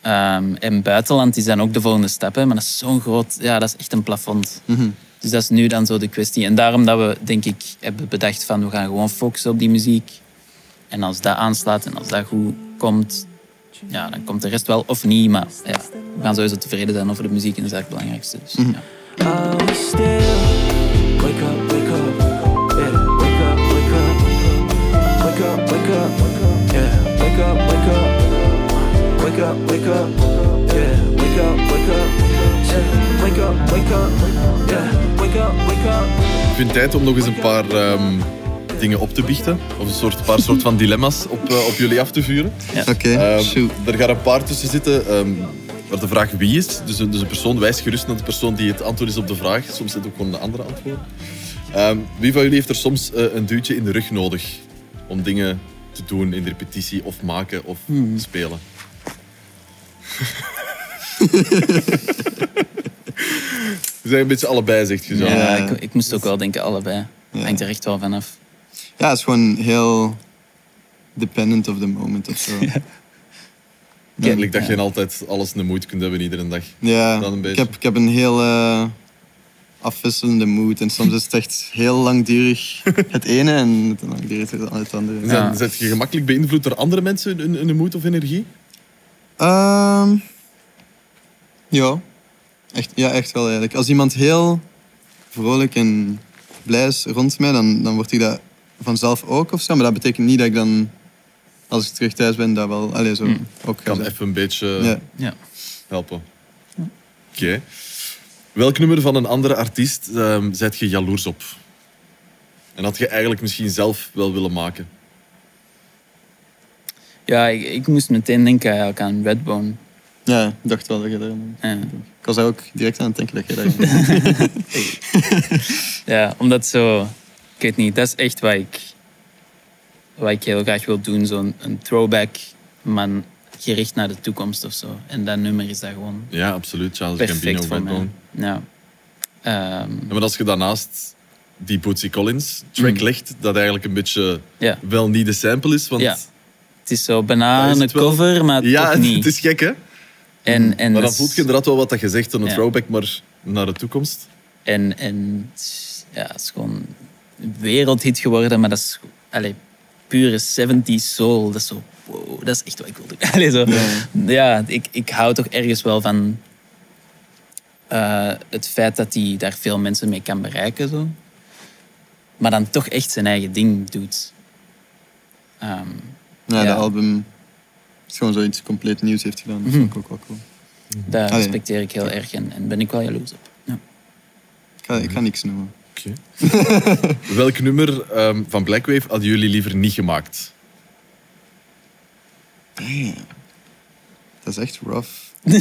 Ehm, en buitenland is dan ook de volgende stap. Hè, maar dat is zo'n groot... Ja, dat is echt een plafond. Mhm. Dus dat is nu dan zo de kwestie. En daarom dat we, denk ik, hebben bedacht van... We gaan gewoon focussen op die muziek. En als dat aanslaat en als dat goed komt... Ja, dan komt de rest wel of niet. Maar ja, we gaan sowieso tevreden zijn over de muziek. En dat is eigenlijk het belangrijkste. Dus? Wake up, wake up. Yeah, wake up, wake up. Wake up, wake up. Yeah, wake up, wake up. Wake up, wake up. Yeah, wake up, wake up. Yeah, wake up, wake up. Yeah, wake up, wake up. Ik vind het tijd om nog eens een paar ehm, dingen op te biechten. Of een soort, paar soort van dilemma's op, eh, op jullie af te vuren. Oké, Ehm, shoot. er gaan een paar tussen zitten. ehm, waar de vraag wie is. Dus een, dus een persoon wijst gerust naar de persoon die het antwoord is op de vraag. Soms zit ook gewoon een andere antwoord. Ehm, wie van jullie heeft er soms eh, een duwtje in de rug nodig om dingen te doen in de repetitie of maken of spelen? We zijn een beetje allebei, zegt je zo. Ja, Ja. ik, ik moest ook wel denken allebei. Hangt er echt wel vanaf. Ja, het is gewoon heel dependent of the moment of zo. Duidelijk dat je altijd alles in de moeite kunt hebben iedere dag. Ja, Dan een ik heb, ik heb een heel eh, afwisselende mood. En soms is het echt heel langdurig het ene en het langdurig het andere. Ja. Zet je gemakkelijk beïnvloed door andere mensen in, in de moed of energie? Ehm, ja. Echt, ja, echt wel eigenlijk. Als iemand heel vrolijk en blij is rond mij, dan, dan word ik dat vanzelf ook of zo. Maar dat betekent niet dat ik dan, als ik terug thuis ben, dat wel allee, zo ook ga Kan zijn. even een beetje Ja. Ja. helpen. Oké. Welk nummer van een andere artiest ehm zet je jaloers op? En had je eigenlijk misschien zelf wel willen maken? Ja, ik, ik moest meteen denken eigenlijk aan Redbone. ja, ik dacht wel dat je daar... Ja. Ik was daar ook direct aan het denken dat je daar... Ja, omdat zo... Ik weet niet, dat is echt wat ik, wat ik heel graag wil doen. Zo'n een throwback, maar gericht naar de toekomst of zo. En dat nummer is daar gewoon Ja, absoluut. Charles Gambino. Redbone. Ja. Ehm, Ja, maar als je daarnaast die Bootsy Collins track Mm. legt, dat eigenlijk een beetje wel niet de sample is. Want Ja. Het is zo bijna is een cover, maar ja, toch het, niet. het is gek hè? en, en, Maar dan voelt je inderdaad wel wat dat je zegt, een throwback, maar naar de toekomst. En, en ja, het is gewoon wereldhit geworden, maar dat is allee, pure 70s soul. Dat is zo, wow, dat is echt wat ik wil doen. Allee, zo. Ja, ik, ik hou toch ergens wel van eh, het feit dat hij daar veel mensen mee kan bereiken. Zo. Maar dan toch echt zijn eigen ding doet. Ehm, Ja, Ja. dat album is gewoon zoiets compleet nieuws heeft gedaan. Dat Mhm. vond ik ook wel cool. daar respecteer ik heel erg en, en ben ik wel jaloers op. Ja. Ik ga, ik ga niks noemen. Oké. Welk nummer ehm, van Blackwave hadden jullie liever niet gemaakt? Damn. Dat is echt rough.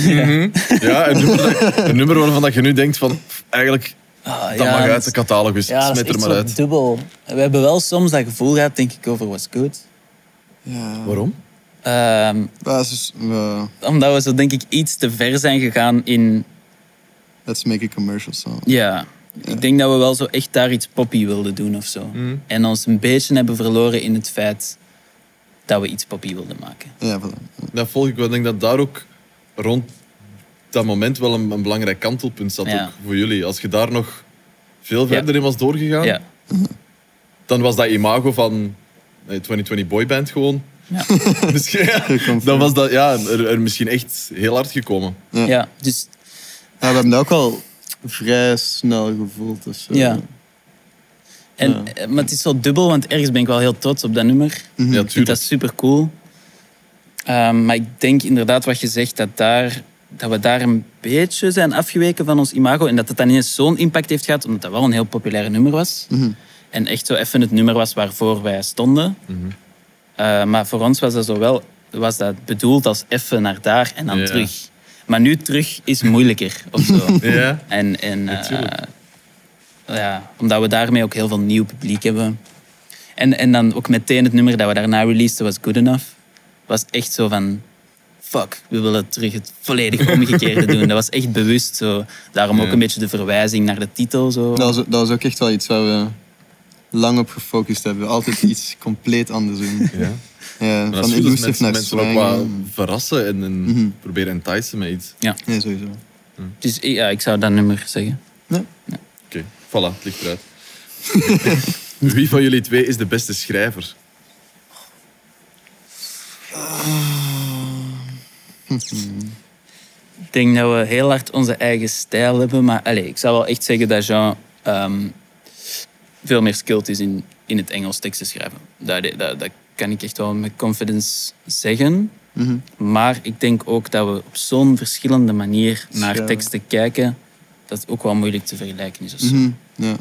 Ja, een nummer, dat- een nummer waarvan dat je nu denkt van, eigenlijk, Ah, dat ja, mag uit de catalogus, Ja, dat is smet er echt maar zo uit. dubbel. We hebben wel soms dat gevoel gehad, denk ik, over What's Good. Ja. Waarom? Ehm, Basis, uh, omdat we zo, denk ik, iets te ver zijn gegaan in... let's make a commercial song. Ja, ik denk dat we wel zo echt daar iets poppy wilden doen of zo. Mhm. En ons een beetje hebben verloren in het feit dat we iets poppy wilden maken. Ja, voilà. Dat volg ik wel. Ik denk dat daar ook rond dat moment wel een, een belangrijk kantelpunt zat Ja. ook voor jullie. Als je daar nog veel verder in was doorgegaan, Ja. dan was dat imago van nee, 2020 boyband gewoon. Ja. misschien, dan was dat ja, er, er misschien echt heel hard gekomen. Ja. ja, dus Ja, we hebben dat ook al vrij snel gevoeld. Dus, Ja. En, Ja. Maar het is wel dubbel, want ergens ben ik wel heel trots op dat nummer. Ja, Ik vind dat super cool. maar ik denk inderdaad wat je zegt, dat, daar, dat we daar een beetje zijn afgeweken van ons imago. En dat het dan ineens zo'n impact heeft gehad, omdat dat wel een heel populair nummer was. Mhm. En echt zo even het nummer was waarvoor wij stonden. Mhm. Eh, maar voor ons was dat, zo wel, was dat bedoeld als even naar daar en dan Ja. terug. Maar nu terug is moeilijker of zo. Ja. En, en eh, ja, omdat we daarmee ook heel veel nieuw publiek hebben. En, en dan ook meteen het nummer dat we daarna releaseden was Good Enough. Was echt zo van... Fuck, we willen terug het volledig omgekeerde doen. Dat was echt bewust zo. Daarom ook Ja. een beetje de verwijzing naar de titel. Zo. Dat, was, dat was ook echt wel iets waar we lang op gefocust hebben. Altijd iets compleet anders doen. Ja. Ja, van elusive mensen, mensen ook wat verrassen en, en Mhm. proberen enticen met iets. Ja. Nee, sowieso. Dus ja, ik zou dat nummer zeggen. Oké, voilà, het ligt eruit. Wie van jullie twee is de beste schrijver? Ik denk dat we heel hard onze eigen stijl hebben. Maar allez, ik zou wel echt zeggen dat Jean ehm, veel meer skilled is in, in het Engels teksten schrijven. Dat, dat, dat kan ik echt wel met confidence zeggen. Mhm. Maar ik denk ook dat we op zo'n verschillende manier naar Schrijven. teksten kijken, dat het ook wel moeilijk te vergelijken is. Of zo. Mhm, Ja.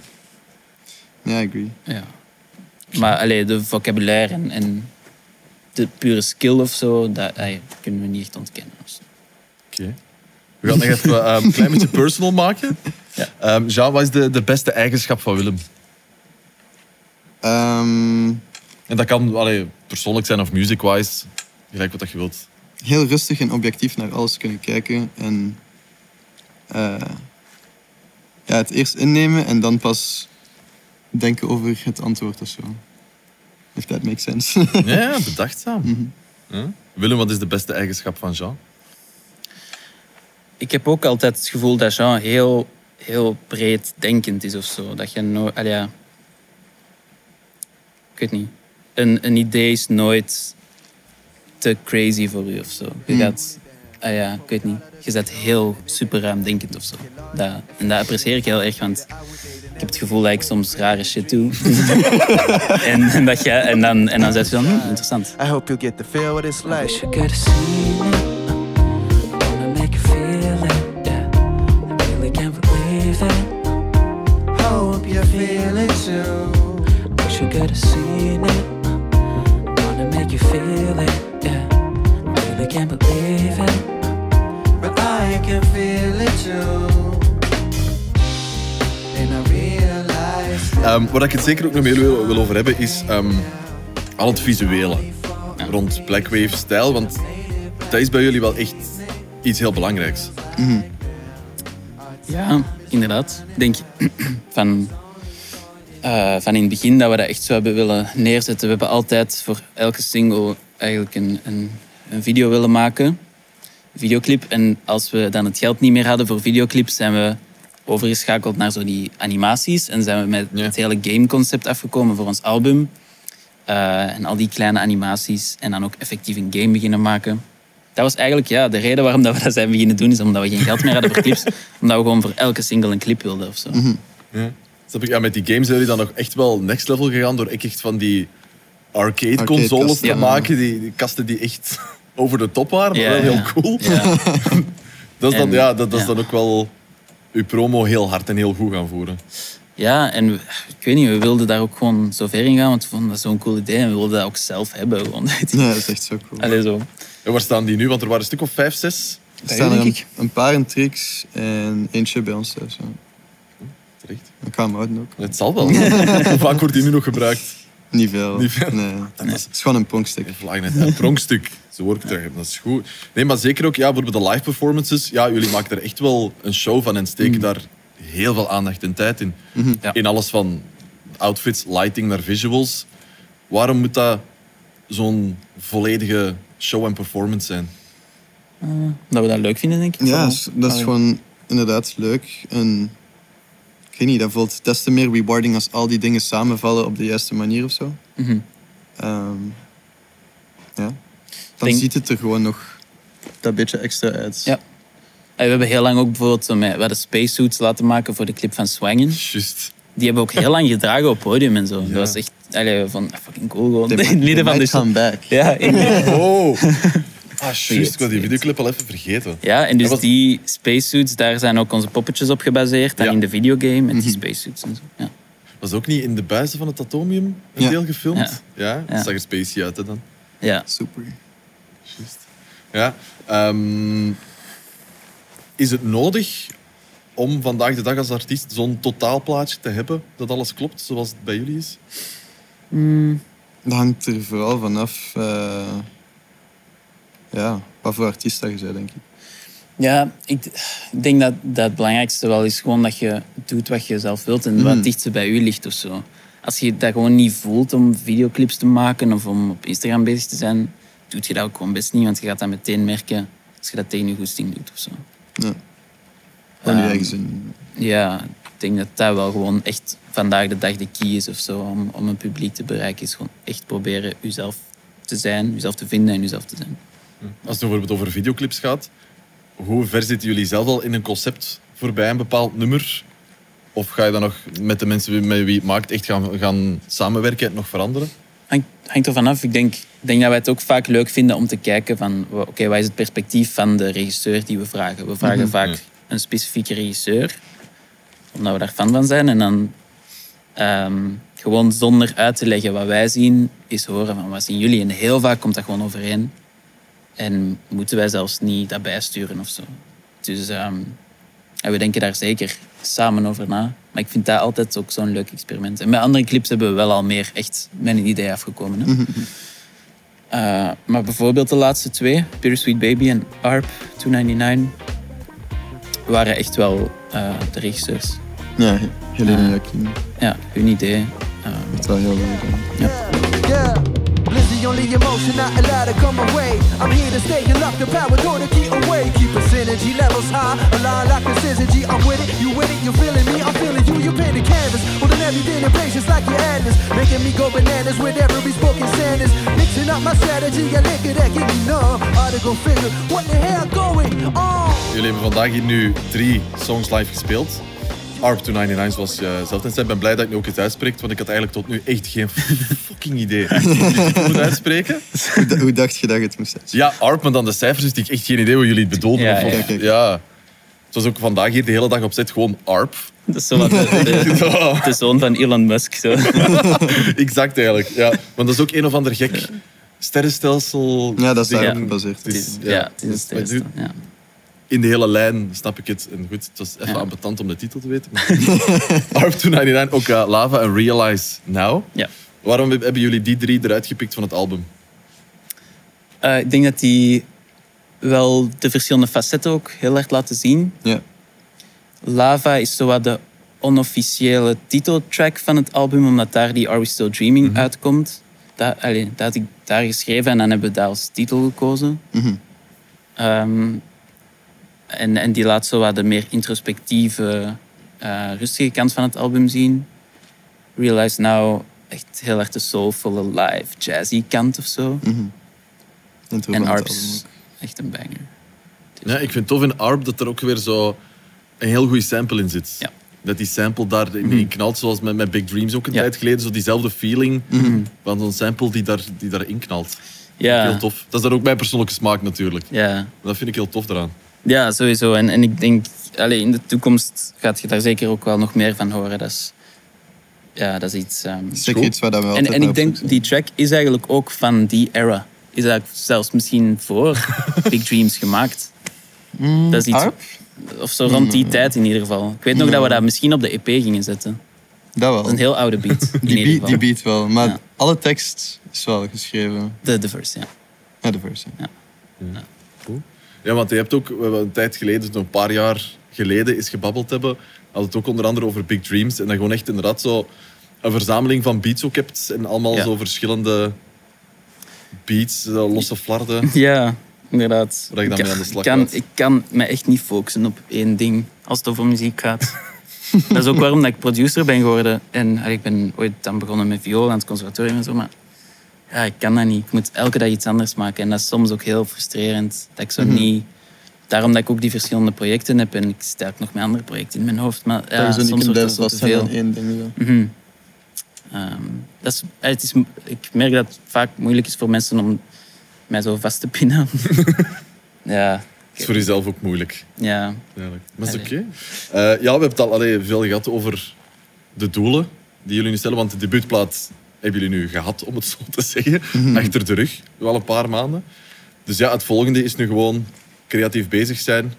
Ja, I agree. ja. Maar allee, de vocabulaire en, en de pure skill of zo, dat allee, kunnen we niet echt ontkennen. Oké. We gaan nog even eh, een klein beetje personal maken. Ja. Ehm, Jean, wat is de, de beste eigenschap van Willem? Ehm, En dat kan allee, persoonlijk zijn of music-wise. Gelijk wat dat je wilt. heel rustig en objectief naar alles kunnen kijken. En eh, ja, het eerst innemen en dan pas denken over het antwoord of zo. If that makes sense. Ja, bedachtzaam. Mhm. Ja. Willem, wat is de beste eigenschap van Jean? Ik heb ook altijd het gevoel dat Jean heel, heel breed denkend is of zo. Dat je nooit... ja. Ik weet niet. Een, een idee is nooit te crazy voor u of zo. Je gaat... ah ja, ik weet niet. Je bent heel super ruimdenkend of zo. Dat, en dat apprecieer ik heel erg, want ik heb het gevoel dat ik soms rare shit doe. en, en, dat je, en dan, en dan zet je van, hm, interessant. I hope you get the feel what it's like. You gotta see it. Wanna make you feel it. Yeah. I really can't believe it. Hope you feel it too. Wish you could have seen it. You feel it. Yeah. I really can't believe it. But I can feel it too. And I realize Ehm, waar ik het zeker ook nog meer wil, wil over hebben, is ehm, al het visuele rond Blackwave-stijl. Want dat is bij jullie wel echt iets heel belangrijks. Ja, inderdaad. Ik denk van, eh, van in het begin dat we dat echt zo hebben willen neerzetten. We hebben altijd voor elke single eigenlijk een, een, een video willen maken. Een videoclip. En als we dan het geld niet meer hadden voor videoclips, zijn we overgeschakeld naar zo die animaties. En zijn we met Ja. het hele gameconcept afgekomen voor ons album. Eh, en al die kleine animaties. En dan ook effectief een game beginnen maken. Dat was eigenlijk ja, de reden waarom dat we dat zijn beginnen doen. Is omdat we geen geld meer hadden voor clips. omdat we gewoon voor elke single een clip wilden of zo. Ja. Snap ik? Ja, met die games zijn jullie dan nog echt wel next level gegaan door echt van die arcade consoles te ja. maken. Die, die kasten die echt over de top waren, maar Ja, wel heel ja. cool. Ja. Dat is, dan, En- ja, dat, dat is ja. dan ook wel uw promo heel hard en heel goed gaan voeren. ja, en we- ik weet niet, we wilden daar ook gewoon zo ver in gaan. Want we vonden dat zo'n cool idee. En we wilden dat ook zelf hebben. Gewoon. Ja, dat is echt zo cool. Allee, zo. En waar staan die nu? Want er waren een stuk of vijf, zes. Er staan er een, ik. een paar in tricks en eentje bij ons thuis. Ja. Terecht. Ik ga hem houden ook. Het zal wel. Hoe vaak wordt die nu nog gebruikt? Niet veel. Niet veel. Nee. Dat Het is gewoon een pronkstuk. Net een pronkstuk. Zo hoor ik het terug. Dat is goed. Nee, maar zeker ook ja, bijvoorbeeld de live performances. Ja, jullie maken er echt wel een show van en steken daar heel veel aandacht en tijd in. Ja. In alles van outfits, lighting naar visuals. Waarom moet dat zo'n volledige show en performance zijn? Dat we dat leuk vinden, denk ik. Ja, vooral. s- dat is gewoon inderdaad leuk. En weet niet, dat voelt des te meer rewarding als al die dingen samenvallen op de juiste manier of zo. Mhm. Ehm, ja. Dan Denk- ziet het er gewoon nog dat beetje extra uit. Ja. En we hebben heel lang ook bijvoorbeeld zo met, we hadden spacesuits laten maken voor de clip van Swangen. Juist. Die hebben ook heel lang gedragen op podium en zo. Ja. Dat was echt allee, van fucking cool gewoon. They De lieden they van de come show. back. Ja, in- Oh. Ah, juist. Ik was die videoclip al even vergeten. ja, en dus was- die spacesuits, daar zijn ook onze poppetjes op gebaseerd. En Ja. in de videogame met die spacesuits en zo. Ja. Was ook niet in de buizen van het atomium een Ja. deel gefilmd? Ja. Ja. Dat zag er spacey uit, hè, dan. ja. Super. Juist. Ja. ehm, is het nodig om vandaag de dag als artiest zo'n totaalplaatje te hebben dat alles klopt zoals het bij jullie is? Dat hangt er vooral vanaf eh ja, wat voor artiest dat je bent, denk ik. Ja, ik, ik denk dat, dat het belangrijkste wel is gewoon dat je doet wat je zelf wilt en wat Mhm. dichtst bij u ligt of zo. Als je dat gewoon niet voelt om videoclips te maken of om op Instagram bezig te zijn, doet je dat ook gewoon best niet, want je gaat dat meteen merken als je dat tegen je goesting doet of zo. Ja. Gewoon je eigen zin. Ja, ik denk dat dat wel gewoon echt vandaag de dag de key is of zo, om, om een publiek te bereiken, is gewoon echt proberen uzelf te zijn, uzelf te vinden en uzelf te zijn. Als het bijvoorbeeld over videoclips gaat, hoe ver zitten jullie zelf al in een concept voorbij een bepaald nummer? Of ga je dan nog met de mensen met wie het maakt echt gaan, gaan samenwerken en nog veranderen? Hangt, hangt er vanaf. Ik denk, ik denk dat wij het ook vaak leuk vinden om te kijken van... Oké, wat is het perspectief van de regisseur die we vragen? We vragen vaak Ja. een specifieke regisseur. Omdat we daar fan van zijn. En dan ehm, gewoon zonder uit te leggen wat wij zien, is horen van wat zien jullie. En heel vaak komt dat gewoon overeen. En moeten wij zelfs niet dat bijsturen of zo. Dus ehm, en we denken daar zeker samen over na. Maar ik vind dat altijd ook zo'n leuk experiment. En met andere clips hebben we wel al meer echt met een idee afgekomen. Hè? Eh, maar bijvoorbeeld de laatste twee, Bittersweet Baby en ARP 299, waren echt wel eh, de regisseurs. Ja, Helene Ah. Jacquin. Ja, hun idee. Eh, Dat is wel heel leuk. Yeah. Only emotion not allowed to come away. I'm here to stay and lock the power door to keep away. Keep us energy levels high. Align like precision G. I'm with it, you with it, you feeling me. I'm feeling you, you paint the canvas. Holding everything in patience like your Atlas. Making me go bananas with every spoken sentence. Mixing up my strategy, a liquor that get me numb. Article figure, what the hell going on? Jullie hebben vandaag hier nu drie songs live gespeeld. ARP 299, zoals je zelf net zei. Ik ben blij dat ik nu ook het uitspreekt, want ik had eigenlijk tot nu echt geen fucking idee. Hoe moet uitspreken? Hoe, da- hoe dacht je dat je het moest zeggen? Ja, ARP, maar dan de cijfers, dus ik echt geen idee hoe jullie het bedoelden. Ja, Of- ja. ja. Het was ook vandaag hier de hele dag op zet gewoon ARP. dat is zo wat de, de, de zoon van Elon Musk. Zo. exact eigenlijk, ja. Want dat is ook een of ander gek sterrenstelsel. Ja, dat is daarop Ja. gebaseerd. Het is- ja, het is een Maar sterrenstelsel, ja. In de hele lijn snap ik het. En goed, het was even Ja. ambetant om de titel te weten. maar- ARP 299, ook eh, Lava en Realize Now. Ja. Waarom heb- hebben jullie die drie eruit gepikt van het album? Eh, ik denk dat die wel de verschillende facetten ook heel erg laten zien. Ja. Lava is zowat de onofficiële titeltrack van het album, omdat daar die Are We Still Dreaming uitkomt. Dat, allee, dat had ik daar geschreven en dan hebben we dat als titel gekozen. Mhm. Ehm, en, en die laat zo wat de meer introspectieve, eh, rustige kant van het album zien. Realize Now echt heel erg de soulvolle, live, jazzy kant of zo. Mhm. Intro En Arps, echt een banger. Ja, ik vind het tof in ARP dat er ook weer zo een heel goede sample in zit. Ja. Dat die sample daarin in knalt, zoals met, met Big Dreams ook een Ja. tijd geleden. Zo diezelfde feeling van zo'n sample die, daar, die daarin knalt. Ja, Heel tof. Dat is dan ook mijn persoonlijke smaak natuurlijk. ja. Dat vind ik heel tof eraan. Ja sowieso. En, en ik denk, allee, in de toekomst gaat je daar zeker ook wel nog meer van horen. Dat is, ja, dat is iets... ehm, Zeker iets waar dat we En, altijd en ik denk, die track is eigenlijk ook van die era. Is eigenlijk zelfs misschien voor Big Dreams gemaakt. zijn. Dat is iets, Arp? of zo rond die tijd in ieder geval. Ik weet nog dat we dat misschien op de EP gingen zetten. Dat wel. Dat is een heel oude beat. In die, ieder beat, geval. die beat wel. Maar Ja. alle tekst is wel geschreven. De, de verse, ja. Ja, de verse. ja. Ja, want je hebt ook we een tijd geleden, dus een paar jaar geleden, is gebabbeld hebben. Had het ook onder andere over Big Dreams. En dat gewoon echt inderdaad zo een verzameling van beats ook hebt. En allemaal Ja. zo verschillende beats, eh, losse flarden. Ja, inderdaad. Dan ik, mee aan de slag kan, gaat. ik kan me echt niet focussen op één ding als het over muziek gaat. dat is ook waarom dat ik producer ben geworden. En ik ben ooit dan begonnen met viool aan het conservatorium en zo. Maar ja, ik kan dat niet. Ik moet elke dag iets anders maken. En dat is soms ook heel frustrerend. Dat ik zo Mhm. niet... Daarom dat ik ook die verschillende projecten heb. En ik zit ook nog met andere projecten in mijn hoofd. Maar ja, dat soms niet wordt dat zo te veel. één ding. Mhm. Ehm, dat is, eh, het is, ik merk dat het vaak moeilijk is voor mensen om mij zo vast te pinnen. ja, Dat is voor jezelf ook moeilijk. ja. Eigenlijk. Maar is oké. Eh, ja, we hebben het al allee, veel gehad over de doelen die jullie nu stellen. Want de debuutplaat hebben jullie nu gehad, om het zo te zeggen. Achter de rug, wel een paar maanden. Dus ja, het volgende is nu gewoon creatief bezig zijn.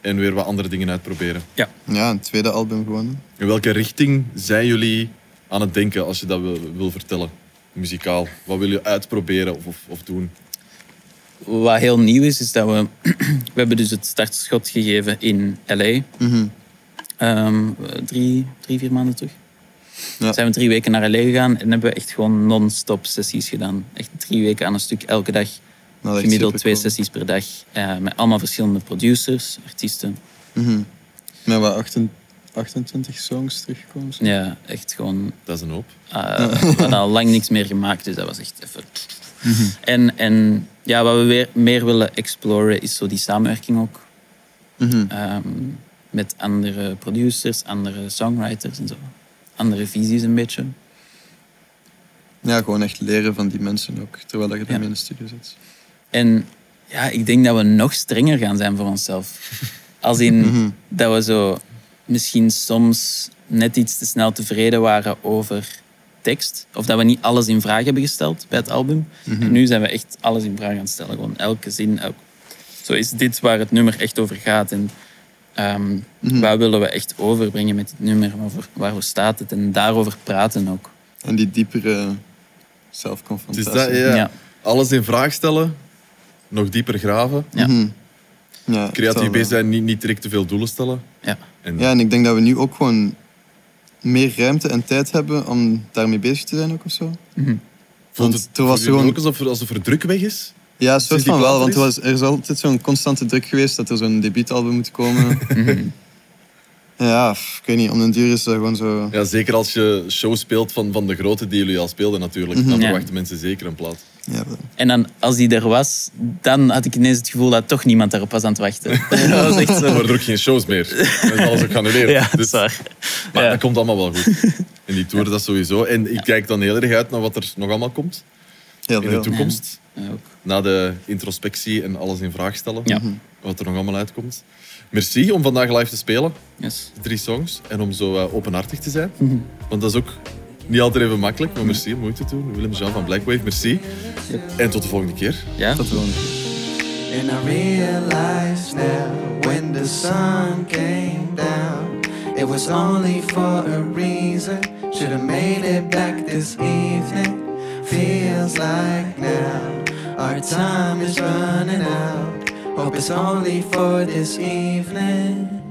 En weer wat andere dingen uitproberen. Ja, een tweede album gewoon. In welke richting zijn jullie aan het denken, als je dat wil, wil vertellen? Muzikaal. Wat wil je uitproberen of, of, of doen? Wat heel nieuw is, is dat we... we hebben dus het startschot gegeven in L.A. Mhm. Ehm, drie, drie, vier maanden terug. Ja. Zijn we drie weken naar L.A. gegaan en hebben we echt gewoon non-stop sessies gedaan. Echt drie weken aan een stuk, elke dag. Nou, Gemiddeld twee sessies per dag. eh, met allemaal verschillende producers, artiesten. Mhm. Met wat 28, 28 songs teruggekomen. zo. Ja, echt gewoon Dat is een hoop. Uh, we hadden al lang niks meer gemaakt, dus dat was echt even... En, en ja, wat we weer meer willen exploren is zo die samenwerking ook. Mhm. ehm, met andere producers, andere songwriters en zo. Andere visies een beetje. Ja, gewoon echt leren van die mensen ook, terwijl dat je Ja. daarmee in de studio zit. En ja, ik denk dat we nog strenger gaan zijn voor onszelf. Als in Mhm. dat we zo misschien soms net iets te snel tevreden waren over tekst. Of dat we niet alles in vraag hebben gesteld bij het album. En nu zijn we echt alles in vraag aan het stellen. Gewoon elke zin. Elk... Zo is dit waar het nummer echt over gaat. En ehm, wat willen we echt overbrengen met dit nummer? Over, waar staat het? En daarover praten ook. En die diepere Het zelfconfrontatie. dat, ja. Ja. Alles in vraag stellen, nog dieper graven. Ja. Mhm. Ja, Creatief bezig zijn, niet, niet direct te veel doelen stellen. Ja. En Ja, en ik denk dat we nu ook gewoon meer ruimte en tijd hebben om daarmee bezig te zijn ook of zo. Mhm. voelt Want het, er was het gewoon... ook alsof er, alsof er druk weg is? Ja, soort van wel, want er er, is? was, er is altijd zo'n constante druk geweest dat er zo'n debuutalbum moet komen. Mhm. ja, ik weet niet, om den duur is dat gewoon zo... Ja, zeker als je show speelt van, van de grote die jullie al speelden natuurlijk. Dan Ja. verwachten mensen zeker een plaat. Ja. En dan, als die er was, dan had ik ineens het gevoel dat toch niemand daarop was aan het wachten. dat was echt Er zo. worden ook geen shows meer. Dat is alles ook geannuleerd. Ja, dat Dus- maar Ja. dat komt allemaal wel goed. In die tour, dat is sowieso. En ik kijk dan heel erg uit naar wat er nog allemaal komt Heel in de toekomst. Na de introspectie en alles in vraag stellen. Ja. Wat er nog allemaal uitkomt. Merci om vandaag live te spelen. Yes. Drie songs. En om zo eh, openhartig te zijn. Mhm. Want dat is ook niet altijd even makkelijk. Maar merci om moeite te doen. Willem-Jean van Blackwave, merci. En tot de volgende keer. Ja? Dat wel. And I realize now when the sun came down, it was only for a reason. Should have made it back this evening. Feels like now our time is running out. Hope it's only for this evening.